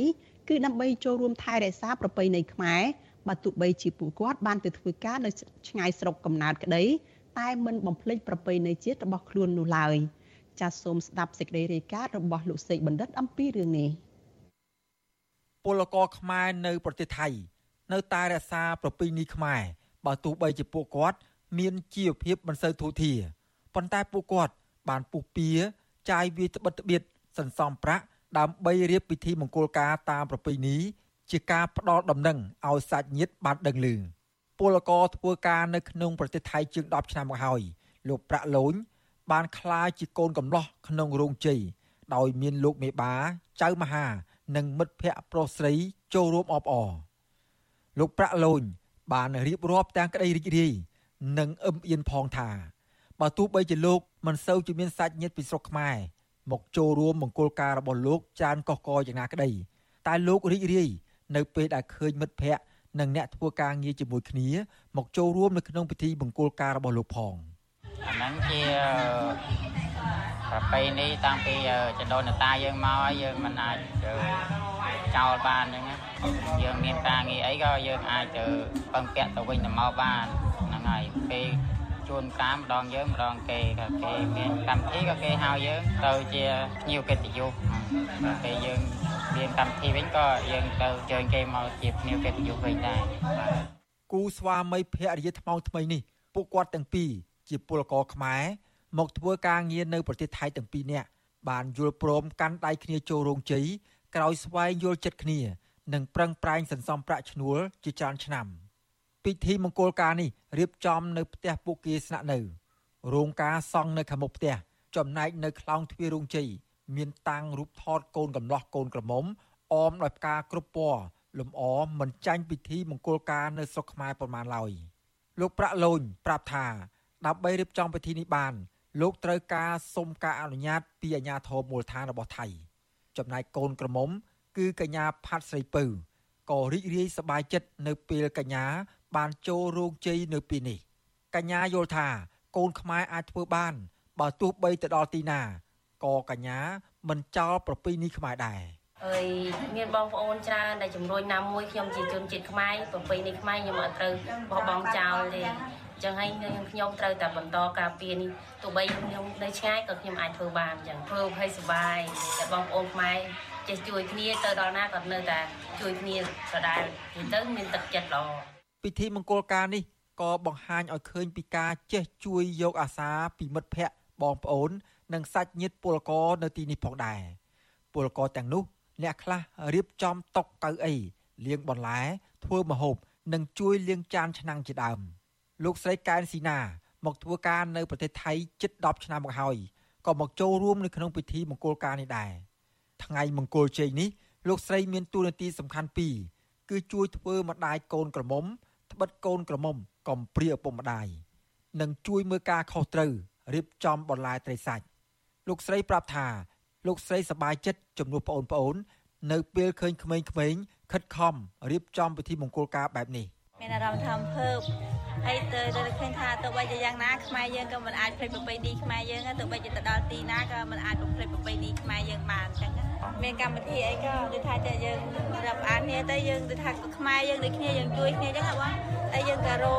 គឺដើម្បីចូលរួមថែរក្សាប្រពៃណីខ្មែរបើទោះបីជាពួកគាត់បានទៅធ្វើការនៅឆ្ងាយស្រុកកំណើតក្តីតែមិនបំភ្លេចប្រពៃណីជាតិរបស់ខ្លួននោះឡើយចាសសូមស្ដាប់សេចក្តីរាយការណ៍របស់លោកសេកបណ្ឌិតអំពីរឿងនេះពលករខ្មែរនៅប្រទេសថៃ នៅតែរក្សាប្រពៃណីខ្មែរបើទោះបីជាពួកគាត់មានជីវភាពមិនសូវធូរធារប៉ុន្តែពួកគាត់បានពុះពៀចាយវាត្បិតត្បៀត សន្សំប្រាក់ដើម្បីរៀបពិធីមង្គលការតាមប្រពៃណីជាការផ្ដល់ដំណឹងឲ្យសាច់ញាតិបានដឹងឮពលករធ្វើការនៅក្នុងប្រទេសថៃជាង10ឆ្នាំមកហើយលោកប្រាក់លូនបានក្លាយជាកូនកំឡោះក្នុងរោងជ័យដោយមានលោកមេបាចៅមហា និងមិត្តភ័ក្តិប្រុសស្រីចូលរួមអបអរលោកប្រាក់លូនបានរៀបរាប់ទាំងក្តីរីករាយនិងអឹមអៀនផងថាបើទោះបីជាលោកមិនសូវជាមានសាច់ញាតិពីស្រុកខ្មែរ មកចូលរួមមង្គលការរបស់លោកចានកកកយ៉ាងណាក្តីតែលោករីករាយនៅពេលដែលឃើញមិត្តភ័ក្តិនិងអ្នកធ្វើការងារជាមួយគ្នាមកចូលរួមនៅក្នុងពិធីមង្គលការរបស់លោកផងអាហ្នឹងជាប្រពៃណីតាំងពីចដូនតាយើងមកហើយយើងមិនអាចចោលបានអញ្ចឹងយើងមានការងារអីក៏យើងអាចទៅពឹងពាក់ទៅវិញទៅមកបានហ្នឹងហើយពេល ជួនកាលម្ដងយើងម្ដងគេក៏គេមានកម្មវិធីក៏គេហៅយើងទៅជាភ្ញៀវកិត្តិយសពេលយើងមានកម្មវិធីវិញក៏យើងទៅជើញគេមកជាភ្ញៀវកិត្តិយសវិញដែរគូស្វាមីភរិយាថ្មោងថ្មីនេះពួកគាត់ទាំងពីរជាពលករខ្មែរមកធ្វើការងារនៅប្រទេសថៃទាំងពីរនាក់បានយល់ព្រមកាន់ដៃគ្នាចូលរោងជ័យក្រោយស្វែងយល់ចិត្តគ្នា និងប្រឹងប្រែងសន្សំប្រាក់ឈ្នួលជាច្រើនឆ្នាំ។ ពិធីមង្គលការនេះរៀបចំនៅផ្ទះពួកគេស្នាក់នៅរោងការសង់នៅខាងមុខផ្ទះចំណែកនៅខ្លោងទ្វាររោងជ័យមានតាំងរូបថតកូនកំលោះកូនក្រមុំអមដោយផ្កាគ្រប់ពណ៌លំអមិនចាញ់ពិធីមង្គលការនៅស្រុកខ្មែរប៉ុន្មានឡើយលោកប្រាក់លូនប្រាប់ថាដើម្បីរៀបចំពិធីនេះបាន លោកត្រូវការសុំការអនុញ្ញាត ពីអាជ្ញាធរមូលដ្ឋានរបស់ថៃចំណែកកូនក្រមុំ គឺកញ្ញាផាត់ស្រីពៅក៏រីករាយសប្បាយចិត្តនៅពេលកញ្ញា បានចូលរោងជ័យនៅពេលនេះកញ្ញាយល់ថាកូនខ្មែរអាចធ្វើបាន បើទោះបីទៅដល់ទីណាក៏កញ្ញាមិនចោលប្រពៃណីខ្មែរដែរអើយមានបងប្អូនច្រើនដែលជំរុញណាមួយខ្ញុំជាជនជាតិខ្មែរប្រពៃណីខ្មែរខ្ញុំអត់ត្រូវបោះបង់ចោលទេចឹងហើយខ្ញុំត្រូវតែបន្តការពារនេះទោះបីខ្ញុំនៅឆ្ងាយក៏ខ្ញុំអាចធ្វើបានចឹងធ្វើឲ្យសុបាយតែបងប្អូនខ្មែរចេះជួយគ្នាទៅដល់ណាក៏នៅតែជួយគ្នាដដែលទៅមានទឹកចិត្តល្អ ពិធីមង្គលការនេះក៏បង្ហាញឲ្យឃើញពីការចេះជួយយកអាសាពីមិត្តភ័ក្តិបងប្អូន និងសាច់ញាតិពលករនៅទីនេះផងដែរពលករទាំងនោះ អ្នកខ្លះរៀបចំតុកៅអីលាងបន្លែធ្វើម្ហូប និងជួយលាងចានឆ្នាំងជាដើម លោកស្រីកែនស៊ីណា មកធ្វើការនៅប្រទេសថៃជិត10ឆ្នាំមកហើយក៏មកចូលរួមនៅក្នុងពិធីមង្គលការនេះដែរថ្ងៃមង្គលជ័យនេះលោកស្រីមានតួនាទីសំខាន់ពីរគឺជួយធ្វើម្ដាយកូនក្រមុំ ត្បិតកូនក្រមុំកំព្រាឪពុកម្ដាយនិងជួយមើលការខុសត្រូវរៀបចំបន្លែត្រីសាច់លោកស្រីប្រាប់ថាលោកស្រីសប្បាយចិត្តជំនួសប្អូនប្អូននៅពេលឃើញក្មេងៗខិតខំរៀបចំពិធីមង្គលការបែបនេះ មានអារម្មណ៍ថាអំភើបហើយទៅទៅឃើញថាទៅបីជាយ៉ាងណាខ្មែរយើងក៏មិនអាចភ្លេចប្រពៃណីខ្មែរយើងទៅបីជាទៅដល់ទីណាក៏មិនអាចបំភ្លេចប្រពៃណីខ្មែរយើងបានអញ្ចឹងមានកម្មវិធីអីក៏ដូចថាតែយើងរាប់អានគ្នាទៅយើងដូចថាខ្មែរយើងដូចគ្នាយើងជួយគ្នាអញ្ចឹងហ៎បងហើយយើងក៏រោ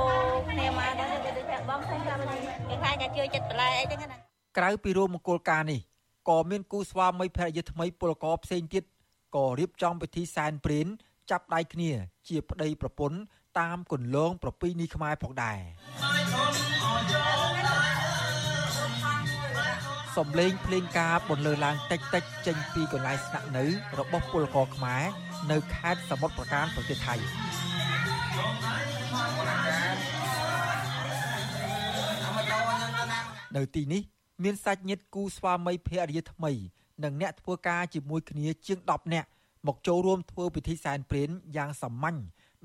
គ្នាមកដល់ទៅដូចថាបងឃើញកម្មវិធីយើងខ្លាចតែជួយចិត្តបន្លែអីចឹងណាក្រៅពីរួមមង្គលការនេះក៏មានគូស្វាមីភរិយាថ្មីពលករផ្សេងទៀតក៏រៀបចំពិធីសែនព្រេនចាប់ដៃគ្នា ជាប្តីប្រពន្ធ តាមគន្លងប្រពៃណីខ្មែរផងដែរសំឡេងភ្លេងការបន្លឺឡើងតិចតិចចេញពីកន្លែងស្នាក់នៅ របស់ពលករខ្មែរនៅខេត្តសមុទ្រប្រការប្រទេសថៃនៅទីនេះមានសាច់ញាតិគូស្វាមីភរិយាថ្មី និងអ្នកធ្វើការជាមួយគ្នាជាង10នាក់មកចូលរួមធ្វើពិធីសែនព្រេនយ៉ាងសាមញ្ញ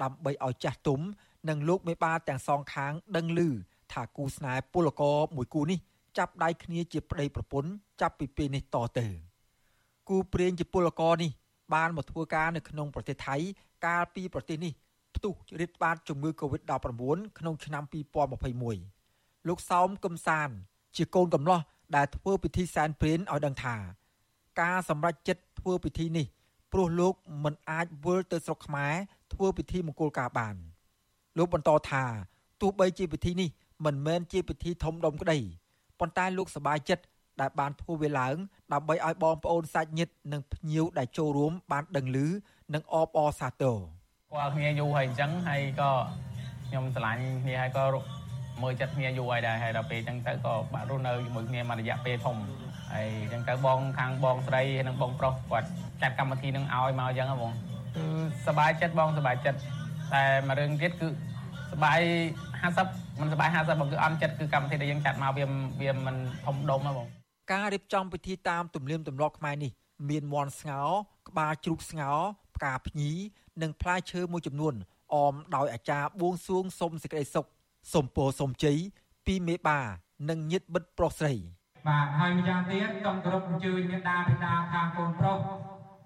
ដើម្បីឲ្យចាស់ទុំនិងលោកមេបាទាំងសងខាងដឹងឮថាគូស្នេហ៍ពលករមួយគូនេះចាប់ដៃគ្នាជាប្តីប្រពន្ធចាប់ពីពេលនេះតទៅគូព្រាងជាពលករនេះបានមកធ្វើការនៅក្នុងប្រទេសថៃកាលពីប្រទេសនេះផ្ទុះរាតត្បាតជំងឺ Covid-19 ក្នុងឆ្នាំ2021លោកសោមកឹមសាន ជាកូនកំឡោះដែលធ្វើពិធីសែនព្រេនឲ្យដឹងថា ការសម្រេចចិត្តធ្វើពិធីនេះព្រោះលោកមិនអាចវិលទៅស្រុកខ្មែរ ធ្វើពិធីមង្គលការបានលោកបន្តថាទោះបីជាពិធីនេះមិនមែនជាពិធីធំដុំក្តីប៉ុន្តែលោកសប្បាយចិត្តដែលបានធ្វើវាឡើងដើម្បីឲ្យបងប្អូនសាច់ញាតិនិងភ្ញៀវដែលចូលរួមបានដឹងឮនិងអបអរសាទរគាត់គ្នាយូរហើយអញ្ចឹងហើយក៏ខ្ញុំឆ្លាញ់គ្នាហើយក៏មើលចិត្តគ្នាយូរហើយដែរហើយដល់ពេលអញ្ចឹងទៅក៏បាក់រស់នៅជាមួយគ្នាមួយរយៈពេលធំហើយអញ្ចឹងទៅបងខាងបងស្រីនិងបងប្រុសគាត់ចាត់កម្មវិធីនឹងឲ្យមកអញ្ចឹងហ៎បង គឺសบายចិត្តបងសบายចិត្តតែមួយរឿងទៀតគឺសบาย50មិនសบาย50បងគឺអន់ចិត្តគឺកម្មវិធីដែលយើងចាត់មកវាវាមិនធំដុំហ៎បងការរៀបចំពិធីតាមទំនៀមទម្លាប់ខ្មែរនេះមានមន់ស្ងោក្បាលជ្រូកស្ងោផ្កាភ្ញីនិងផ្លែឈើមួយចំនួនអមដោយអាចារ្យបួងសួងសុំសេចក្តីសុខសុំពរសុំជ័យពីមេបានិងញាតិមិត្តប្រុសស្រីបាទហើយម្យ៉ាងទៀតសូមគោរពអញ្ជើញមេដាបិតាខាងកូនប្រុស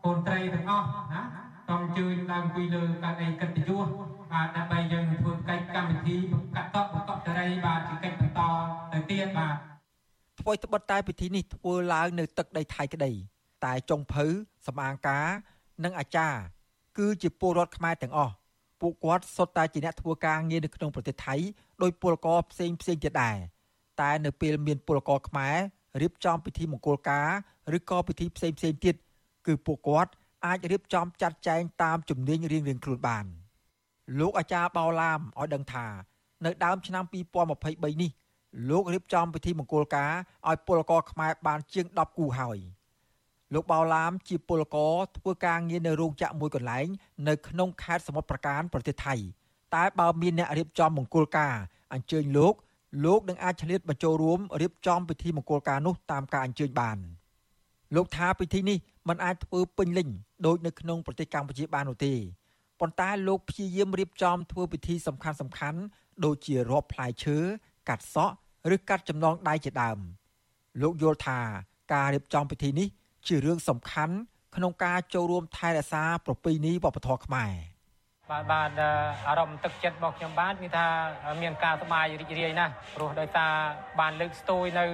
កូនត្រីទាំងអស់ណា សូមអញ្ជើញឡើងអង្គុយលើកៅអីកិត្តិយសបាទដើម្បីយើងធ្វើកិច្ចកម្មវិធីកតបកតរីបាទជាកិច្ចបន្តទៅទៀតបាទធ្វើត្បិតតែពិធីនេះធ្វើឡើងនៅទឹកដីថៃក្តី តែចុងភៅសំអាងការនិងអាចារ្យគឺជាពលរដ្ឋខ្មែរទាំងអស់ពួកគាត់សុទ្ធតែជាអ្នកធ្វើការងារនៅក្នុងប្រទេសថៃដោយពលករផ្សេងផ្សេងទៀតដែរតែនៅពេលមានពលករខ្មែររៀបចំពិធីមង្គលការឬក៏ពិធីផ្សេងផ្សេងទៀតគឺពួកគាត់ អាចរៀបចំចាត់ចែងតាមជំនាញរៀងៗខ្លួនបាន លោកអាចារ្យបោឡាមឲ្យដឹងថា នៅដើមឆ្នាំ2023នេះលោករៀបចំពិធីមង្គលការឲ្យពលករខ្មែរបានជាង10គូហើយលោកបោឡាមជាពលករធ្វើការងារនៅរោងចក្រមួយកន្លែង នៅក្នុងខេត្តសមុទ្រប្រការប្រទេសថៃតែបើមានអ្នករៀបចំមង្គលការអញ្ជើញលោកលោកនឹងអាចឆ្លៀតបញ្ចូលរួមរៀបចំពិធីមង្គលការនោះតាមការអញ្ជើញបាន លោកថាពិធីនេះมันអាចធ្វើពេញលេញដូចនៅក្នុងប្រទេសកម្ពុជាបាននោះទេប៉ុន្តែលោកព្យាយាមរៀបចំធ្វើពិធីសំខាន់សំខាន់ដូចជារាប់ផ្លែឈើកាត់សក់ឬកាត់ចំណងដៃជាដើម លោកយល់ថាការរៀបចំពិធីនេះជារឿងសំខាន់ក្នុងការចូលរួមថែរក្សាប្រពៃណីវប្បធម៌ខ្មែរ បាទបាទអារម្មណ៍ទឹកចិត្តរបស់ខ្ញុំបាទគឺថាមានការសប្បាយរីករាយណាស់ព្រោះដោយសារបានលើកស្ទួយនៅ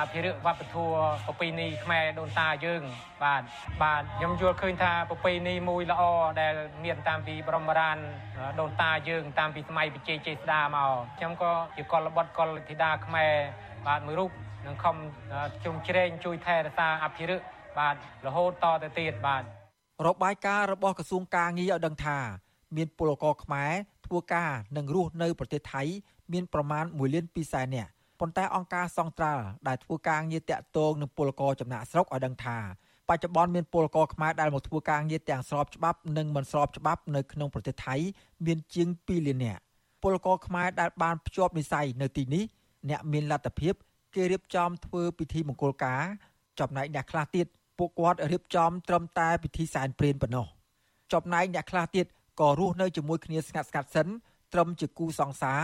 អភិរក្សវប្បធម៌ប្រពៃណីខ្មែរដូនតាយើង បាទបាទខ្ញុំយល់ឃើញថាប្រពៃណីមួយល្អដែលមានតាមពីបរមរានដូនតាយើង តាមពីសម័យវិជ័យជេស្ដាមកខ្ញុំក៏ជាកុលបុត្រកុលធីតាខ្មែរបាទមួយរូបនឹងខំជុំជ្រែងជួយថែរក្សាអភិរក្សបាទរហូតតទៅទៀតបាទ របាយការណ៍របស់ក្រសួងកាងារឲ្យដឹងថា មានពលករខ្មែរធ្វើការនិងរស់នៅប្រទេសថៃ មានប្រមាណ1លាន2សែននាក់ប៉ុន្តែអង្គការសង្ត្រាល់ដែលធ្វើការងារតាក់ទងនឹងពលករចំណាក់ស្រុកឲ្យដឹងថាបច្ចុប្បន្នមានពលករខ្មែរដែលមកធ្វើការងារទាំងស្របច្បាប់និងមិនស្របច្បាប់នៅក្នុងប្រទេសថៃ មានជាង2លាននាក់ពលករខ្មែរដែលបានភ្ជាប់និស្ស័យនៅទីនេះអ្នកមានលទ្ធភាព គេរៀបចំធ្វើពិធីមង្គលការចំណែកអ្នកខ្លះទៀត ពួកគាត់រៀបចំត្រឹមតែពិធីសែនព្រេនប៉ុណ្ណោះចំណែកអ្នកខ្លះទៀតក៏រស់នៅជាមួយគ្នាស្ងាត់ស្ងាត់សិនត្រឹមជាគូសង្សារ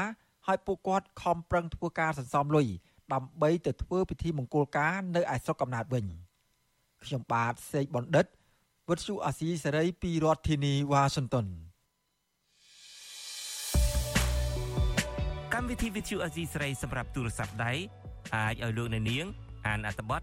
ហើយពួកគាត់ខំប្រឹងធ្វើការសន្សំលុយដើម្បីទៅធ្វើពិធីមង្គលការនៅឯស្រុកកំណើតវិញខ្ញុំបាទសេកបណ្ឌិតវុទ្ធុអាស៊ីសេរីពីរដ្ឋធានីវ៉ាស៊ីនតោនកម្មវិធីវិទ្យុអាស៊ីសេរីសម្រាប់ទូរស័ព្ទដៃអាចឲ្យលោកអ្នកនាងអានអត្ថបទ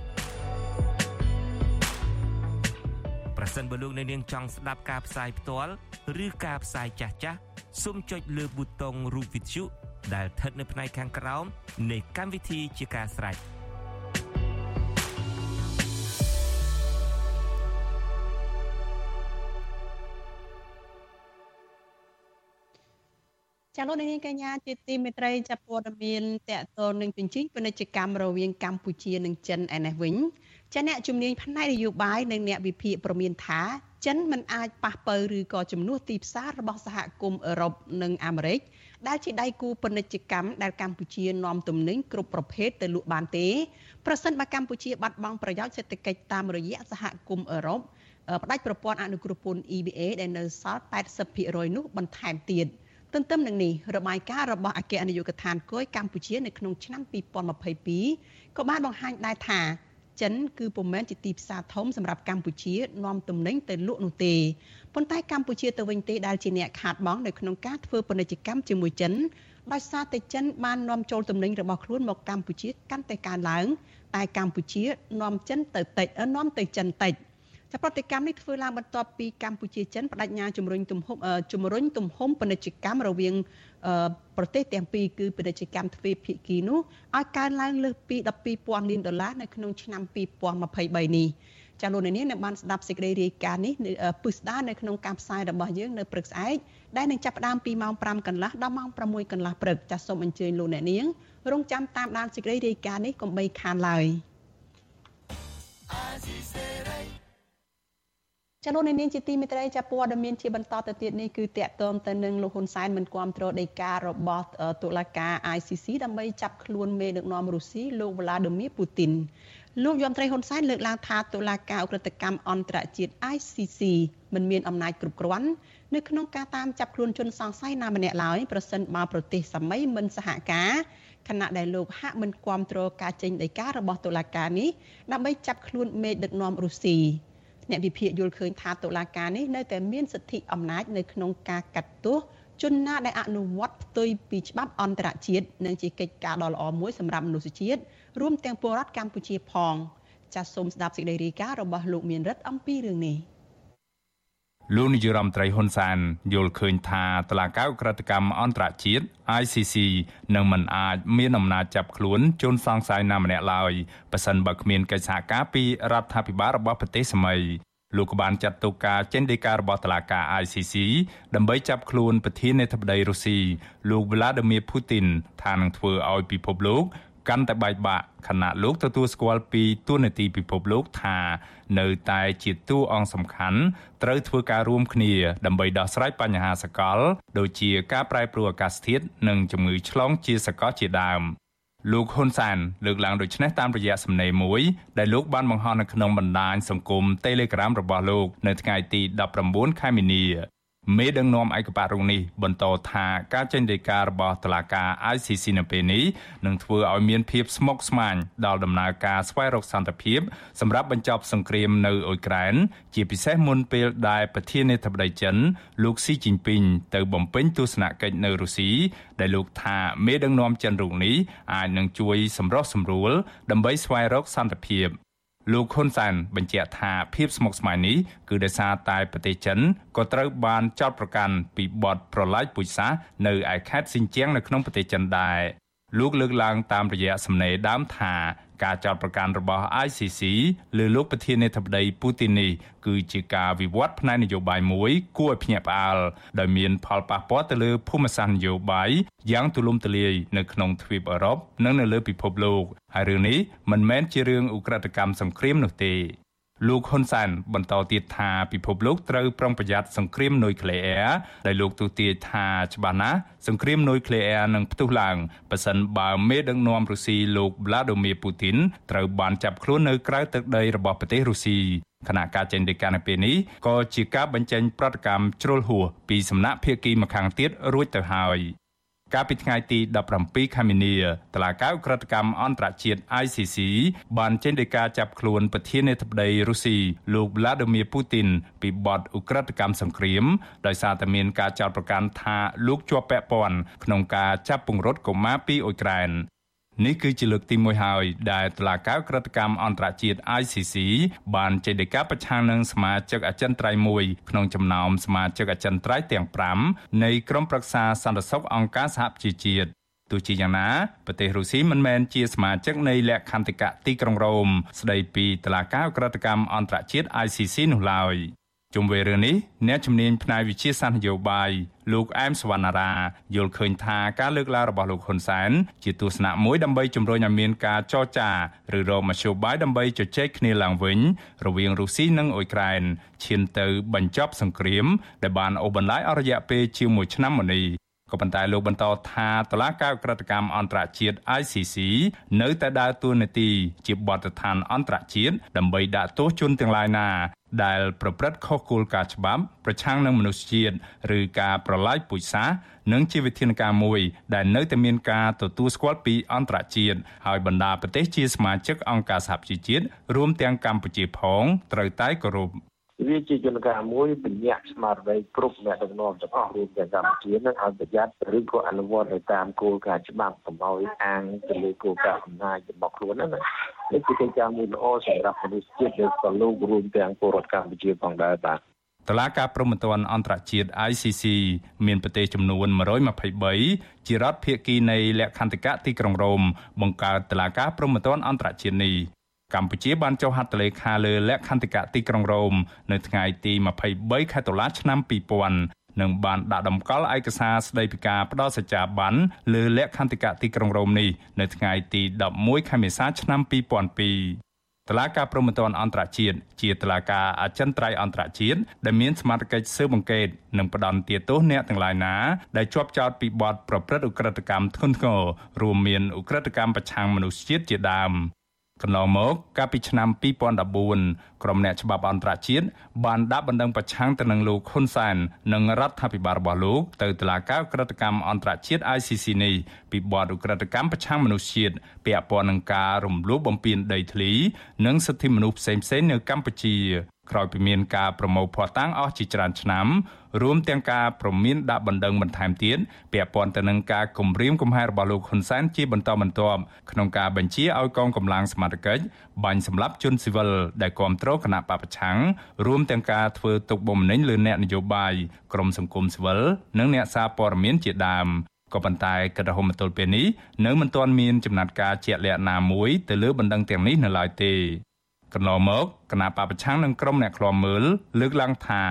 ប្រសិនបើលោកអ្នកនាងចង់ស្ដាប់ការផ្សាយផ្ទាល់ឬការផ្សាយចាស់ចាស់សូមចុចលើប៊ូតុងរូប Vithu ដែលស្ថិតនៅផ្នែកខាងក្រោមនៃកម្មវិធីជាការស្រេចចាលោកនាងកញ្ញាជាទីមេត្រីចាប់ព័ត៌មានតកតនឹងជញ្ជីងពាណិជ្ជកម្មរវាងកម្ពុជានិងចិនឯនេះវិញ ចាអ្នកជំនាញផ្នែកនយោបាយនិងអ្នកវិភាគប្រមានថាចិនមិនអាចប៉ះប៉ូវឬក៏ជំនួសទីផ្សាររបស់សហគមន៍អឺរ៉ុបនិងអាមេរិកដែលជាដៃគូពាណិជ្ជកម្មដែលកម្ពុជានាំទំនិញគ្រប់ប្រភេទទៅលក់បានទេប្រសិនបើកម្ពុជាបាត់បង់ប្រយោជន៍សេដ្ឋកិច្ចតាមរយៈសហគមន៍អឺរ៉ុបផ្ដាច់ប្រព័ន្ធអនុគ្រោះពន្ធ EBA ដែលនៅសល់80%នោះបន្ថែមទៀត។ទន្ទឹមនឹងនេះរបាយការណ៍របស់អគ្គនាយកដ្ឋានគយកម្ពុជានៅក្នុងឆ្នាំ2022ក៏បានបង្ហាញដែរថា ចិនគឺពុំមែនជាទីផ្សារធំសម្រាប់កម្ពុជានាំទំនិញទៅលក់នោះទេប៉ុន្តែកម្ពុជាទៅវិញទេដែលជាអ្នកខាតបង់នៅក្នុងការធ្វើពាណិជ្ជកម្មជាមួយចិនដោយសារតែចិនបាននាំចូលទំនិញរបស់ខ្លួនមកកម្ពុជាកាន់តែកើនឡើង តែកម្ពុជានាំចិនទៅតិចនាំទៅចិនតិច។ ចាប្រតិកម្មនេះធ្វើឡើងបន្ទាប់ពីកម្ពុជាចិនបដិញ្ញាជំរុញទំហំជំរុញទំហំពាណិជ្ជកម្មរវាងប្រទេសទាំងពីរគឺពាណិជ្ជកម្មទ្វេភាគីនោះឲ្យកើនឡើងលើសពី12,000លានដុល្លារនៅក្នុងឆ្នាំ2023នេះចាលោកនាងនៅបានស្ដាប់សេចក្តីរាយការណ៍នេះពឹស្ដារនៅក្នុងការផ្សាយរបស់យើងនៅព្រឹកស្អែកដែលនឹងចាប់ផ្ដើមពីម៉ោង5កន្លះដល់ម៉ោង6កន្លះព្រឹកចាសូមអញ្ជើញលោកអ្នកនាងរងចាំតាមដានសេចក្តីរាយការណ៍នេះកុំបីខានឡើយ ចលនានាងជាទីមេត្រីចាព័ត៌មានជាបន្តទៅទៀតនេះគឺតកតងទៅនឹងលោកហ៊ុនសែនមិនគាំទ្រដីការបស់តុលាការ ICC ដើម្បីចាប់ខ្លួនមេដឹកនាំរុស្ស៊ីលោក Vladimir Putin លោកយមត្រីហ៊ុនសែនលើកឡើងថាតុលាការអ ுக ្រិតកម្មអន្តរជាតិ ICC មិនមានអំណាចគ្រប់គ្រាន់នៅក្នុងការតាមចាប់ខ្លួនជនសង្ស័យណាម្នាក់ឡើយប្រសិនបើប្រទេសសម័យមិនសហការខណៈដែលលោកហាក់មិនគាំទ្រការចេញដីការបស់តុលាការនេះដើម្បីចាប់ខ្លួនមេដឹកនាំរុស្ស៊ី អ្នកវិភាគយល់ឃើញថាតុលាការនេះនៅតែមានសិទ្ធិអំណាចនៅក្នុងការកាត់ទោសជនណាដែលអនុវត្តផ្ទុយពីច្បាប់អន្តរជាតិនិងជាកិច្ចការដ៏ល្អមួយសម្រាប់មនុស្សជាតិរួមទាំងពលរដ្ឋកម្ពុជាផងចាសសូមស្ដាប់សេចក្តីរាយការណ៍របស់លោកមានរិទ្ធអំពីរឿងនេះ លោកនាយរដ្ឋមន្ត្រីហ៊ុនសែនយល់ឃើញថាតឡាកាវក្រិតកម្មអន្តរជាតិ ICC នឹងមិនអាចមានអំណាចចាប់ខ្លួនជនសង្ស័យណាម្នាក់ឡើយប៉ះសិនបើគ្មានកិច្ចសហការពីរដ្ឋាភិបាលរបស់ប្រទេសសម័យលោកក៏បានចាត់ទុកការចេញដីការបស់តុលាការ ICC ដើម្បីចាប់ខ្លួនប្រធានាធិបតីរុស្ស៊ីលោក Vladimir Putin ថានឹងធ្វើឲ្យពិភពលោក កាន់តែបែកបាក់ខណៈលោកទទួលស្គាល់ពីទួលនីតិពិភពលោកថានៅតែជាតួអង្គសំខាន់ត្រូវធ្វើការរួមគ្នាដើម្បីដោះស្រាយបញ្ហាសកល ដូចជាការប្រែប្រួលអាកាសធាតុនិងជំងឺឆ្លងជាសកលជាដើមលោកហ៊ុនសានលើកឡើងដូចនេះតាមរយៈសំណេរមួយដែលលោកបានបង្ហោះនៅក្នុងបណ្ដាញសង្គម Telegram របស់លោកនៅថ្ងៃទី19ខែមីនា មេដឹកនាំឯកបៈរុងនេះបន្តថាការចេញដីការបស់តុលាការ ICC នៅពេលនេះនឹងធ្វើឲ្យមានភាពស្មុគស្មាញដល់ដំណើរការស្វែងរកសន្តិភាពសម្រាប់បញ្ចប់សង្គ្រាមនៅអ៊ុយក្រែនជាពិសេសមុនពេលដែលប្រធានាធិបតីចិនលោកស៊ីជីនពីងទៅបំពេញទស្សនកិច្ចនៅរុស្ស៊ីដែលលោកថាមេដឹកនាំចិនរូបនេះអាចនឹងជួយសម្រុះសម្រួលដើម្បីស្វែងរកសន្តិភាព លោកហ៊ុនសែនបញ្ជាក់ថាភាពស្មុគស្មាញនេះគឺដោយសារតែប្រទេសចិនក៏ត្រូវបានចោទប្រកាន់ពីបទប្រឡាយពូជសាសន៍នៅឯខេត្តស៊ីនជៀងនៅក្នុងប្រទេសចិនដែរលោកលើកឡើងតាមរយៈសំណេរដើមថា ការចោទប្រកាន់របស់ ICC លើលោកប្រធានាធិបតីពូទីននេះគឺជាការវិវត្តផ្នែកនយោបាយមួយគួរឲ្យភ្ញាក់ផ្អើលដោយមានផលប៉ះពាល់ទៅលើភូមិសាស្ត្រនយោបាយយ៉ាងទូលំទូលាយនៅក្នុងទ្វីបអឺរ៉ុបនិងនៅលើពិភពលោកហើយរឿងនេះមិនមែនជារឿងឧក្រិដ្ឋកម្មសង្គ្រាមនោះទេ លោកហ៊ុនសែនបន្តទៀតថាពិភពលោកត្រូវប្រុងប្រយ័ត្នសង្គ្រាមនុយក្លេអ៊ែរដែលលោកទូទាយថាច្បាស់ណាស់សង្គ្រាមនុយក្លេអ៊ែរនឹងផ្ទុះឡើងប៉ះសិនបើមេដឹកនាំរុស្ស៊ីលោក Vladimir Putin ត្រូវបានចាប់ខ្លួននៅក្រៅទឹកដីរបស់ប្រទេសរុស្ស៊ីគណៈការចេញដីកានៅពេលនេះក៏ជាការបញ្ចេញប្រតិកម្មជ្រុលហួសពីសំណាក់ភៀកគីម្ខាងទៀតរួចទៅហើយ កាលពីថ្ងៃទី17ខែមីនាតឡាកាអ ுக ្រិតកម្មអន្តរជាតិ ICC បានចេញដីកាចាប់ខ្លួនប្រធានាធិបតីរុស្ស៊ីលោក Vladimir Putin ពីបទអ ுக ្រិតកម្មសង្គ្រាមដោយសារតែមានការចោទប្រកាន់ថាលោកជាប់ពាក់ព័ន្ធក្នុងការចាប់ពង្រត់កុមារពីអ៊ុយក្រែន នេះគឺជាលើកទី1ហើយដែលតុលាការក្រិតកម្មអន្តរជាតិ ICC បានចេញដីកាប្រឆាំងនឹងសមាជិកអចិន្ត្រៃយ៍មួយក្នុងចំណោមសមាជិកអចិន្ត្រៃយ៍ទាំង5នៃក្រុមប្រឹក្សាសន្តិសុខអង្គការសហប្រជាជាតិទោះជាយ៉ាងណាប្រទេសរុស្ស៊ីមិនមែនជាសមាជិកនៃលក្ខន្តិកៈទីក្រុងរ៉ូមស្ដីពីតុលាការក្រិតកម្មអន្តរជាតិ ICC នោះឡើយ។ ជុំវិញរឿងនេះអ្នកជំនាញផ្នែកវិទ្យាសាស្ត្រនយោបាយលោកអែមសវណ្ណារាយល់ឃើញថាការលើកឡើងរបស់លោកហ៊ុនសែនជាទស្សនៈមួយដើម្បីជំរុញឲ្យមានការចរចាឬរកមធ្យោបាយដើម្បីជជែកគ្នាឡើងវិញ រវាងរុស្ស៊ីនិងអ៊ុយក្រែនឈានទៅបញ្ចប់សង្គ្រាមដែលបានអូសបន្លាយអស់រយៈពេលជាង1ឆ្នាំមកនេះ ក៏ប៉ុន្តែលោកបន្តថាតឡាការក្រិតកម្មអន្តរជាតិ ICC នៅតែដើរតួនាទីជាបទដ្ឋានអន្តរជាតិដើម្បីដាក់ទោសជនទាំងឡាយណាដែលប្រព្រឹត្តខុសគោលការណ៍ច្បាប់ប្រឆាំងនឹងមនុស្សជាតិឬការប្រឡាយពូជសាសន៍និងជាវិធានការមួយ ដែលនៅតែមានការទទួលស្គាល់ពីអន្តរជាតិហើយបណ្ដាប្រទេសជាសមាជិកអង្គការសហប្រជាជាតិរួមទាំងកម្ពុជាផងត្រូវតែគោរព វាជាយន្តការមួយបញ្ញាក់ស្មារតីគ្រប់អ្នកដឹកនាំទាំងអស់រួមទាំងកម្ពុជានឹងឲ្យប្រយ័ត្នឬក៏អនុវត្តទៅតាមគោលការណ៍ច្បាប់កុំឲ្យអាងទៅលើគោលការណ៍អំណាចរបស់ខ្លួនណានេះជាកិច្ចការមួយល្អសម្រាប់មនុស្សជាតិដែលក៏លោករួមទាំងពលរដ្ឋកម្ពុជាផងដែរបាទតឡាការព្រហ្មទណ្ឌអន្តរជាតិ ICC មានប្រទេសចំនួន123ជារដ្ឋភាគីនៃលក្ខន្តិកៈទីក្រុងរ៉ូមបង្កើតតឡាការព្រហ្មទណ្ឌអន្តរជាតិនេះ កម្ពុជាបានចុះហត្ថលេខាលើលក្ខន្តិកៈទីក្រុងរ៉ូមនៅថ្ងៃទី23ខែតុលាឆ្នាំ2000និងបានដាក់តម្កល់ឯកសារស្តីពីការផ្ដល់សច្ចាប័នលើលក្ខន្តិកៈទីក្រុងរ៉ូមនេះនៅថ្ងៃទី11ខែមេសាឆ្នាំ2002តឡាការព្រហ្មទណ្ឌអន្តរជាតិជាតឡាការអចិន្ត្រៃយ៍អន្តរជាតិដែលមានសមត្ថកិច្ចស៊ើបអង្កេតនិងផ្ដន់ទាទោសអ្នកទាំងឡាយណាដែលជាប់ចោទពីបទប្រព្រឹត្តឧក្រិដ្ឋកម្មធ្ងន់ធ្ងររួមមានឧក្រិដ្ឋកម្មប្រឆាំងមនុស្សជាតិជាដើម កន្លងមកកាលពីឆ្នាំ2014ក្រុមអ្នកច្បាប់អន្តរជាតិបានដាក់បណ្ដឹងប្រឆាំងទៅនឹងលោកហ៊ុនសែននិងរដ្ឋាភិបាលរបស់លោកទៅតុលាការក្រិតកម្មអន្តរជាតិ ICC នេះពីបទឧក្រិដ្ឋកម្មប្រឆាំងមនុស្សជាតិពាក់ព័ន្ធនឹងការរំលោភបំពានដីធ្លី និងសិទ្ធិមនុស្សផ្សេងៗនៅកម្ពុជា ក្រោយពីមានការប្រមូលភស្តុតាងអស់ជាច្រើនឆ្នាំរួមទាំងការប្រមានដាក់បណ្ដឹងបន្ថែមទៀតពាក់ព័ន្ធទៅនឹងការគំរាមកំហែងរបស់លោកហ៊ុនសែនជាបន្តបន្ទាប់ក្នុងការបញ្ជាឲ្យកងកម្លាំងសមត្ថកិច្ចបាញ់សម្លាប់ជនស៊ីវិលដែលគ្រប់គ្រងគណៈបពប្រឆាំងរួមទាំងការធ្វើទុកបុកម្នេញលើអ្នកនយោបាយក្រមសង្គមស៊ីវិលនិងអ្នកសារព័ត៌មានជាដើមក៏ប៉ុន្តែកិត្តិហមទល់ពេលនេះនៅមិនទាន់មានចំណាត់ការជាក់លាក់ណាមួយទៅលើបណ្ដឹងទាំងនេះនៅឡើយទេ កន្លងមកគណៈបពប្រឆាំងនិងក្រុមអ្នកខ្លាំមើលលើកឡើងថា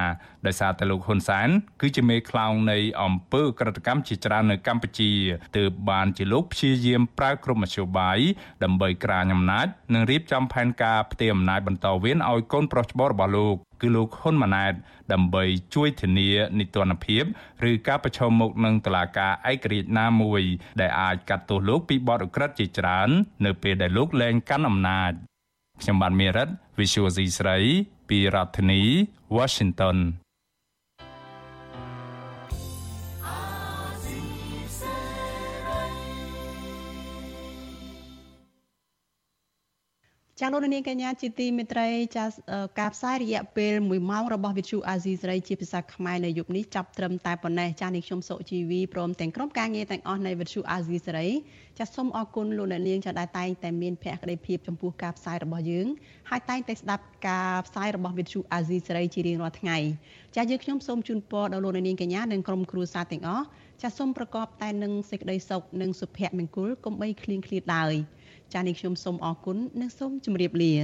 ដោយសារតែលោកហ៊ុនសែនគឺជាមេខ្លោងនៃអំពើក្រិតកម្មជាច្រើននៅកម្ពុជាទើបបានជាលោកព្យាយាមប្រើគ្រប់មធ្យោបាយដើម្បីក្រាញអំណាចនិងរៀបចំផែនការផ្ទេរអំណាចបន្តវេនឲ្យកូនប្រុសច្បងរបស់លោកគឺលោកហ៊ុនម៉ាណែតដើម្បីជួយធានានីតិរដ្ឋភាពឬការប្រឈមមុខនឹងតុលាការឯករាជ្យណាមួយ ដែលអាចកាត់ទោសលោកពីបទឧក្រិដ្ឋជាច្រើន នៅពេលដែលលោកលែងកាន់អំណាច ខ្ញុំបានមេរិត Visual C ស្រី ពីរដ្ឋធានី Washington ចាលោកនាងកញ្ញាជាទីមេត្រីចាការផ្សាយរយៈពេល1ម៉ោងរបស់វិទ្យុអាស៊ីសេរីជាភាសាខ្មែរនៅយប់នេះចាប់ត្រឹមតែប៉ុណ្ណេះចានេះខ្ញុំសុជីវីព្រមទាំងក្រុមការងារទាំងអស់នៃវិទ្យុអាស៊ីសេរីចាសូមអរគុណលោកអ្នកនាងចាដែលតែងតែមានភក្ដីភាពចំពោះការផ្សាយរបស់យើងហើយតែងតែស្ដាប់ការផ្សាយរបស់វិទ្យុអាស៊ីសេរីជារៀងរាល់ថ្ងៃចាយើងខ្ញុំសូមជូនពរដល់លោកអ្នកនាងកញ្ញានិងក្រុមគ្រួសារទាំងអស់ចាសូមប្រកបតែនឹងសេចក្តីសុខនិងសុភមង្គលកុំបីឃ្លៀងឃ្លាតឡើយ ចា៎នេះខ្ញុំសូមអរគុណនិងសូមជម្រាបលា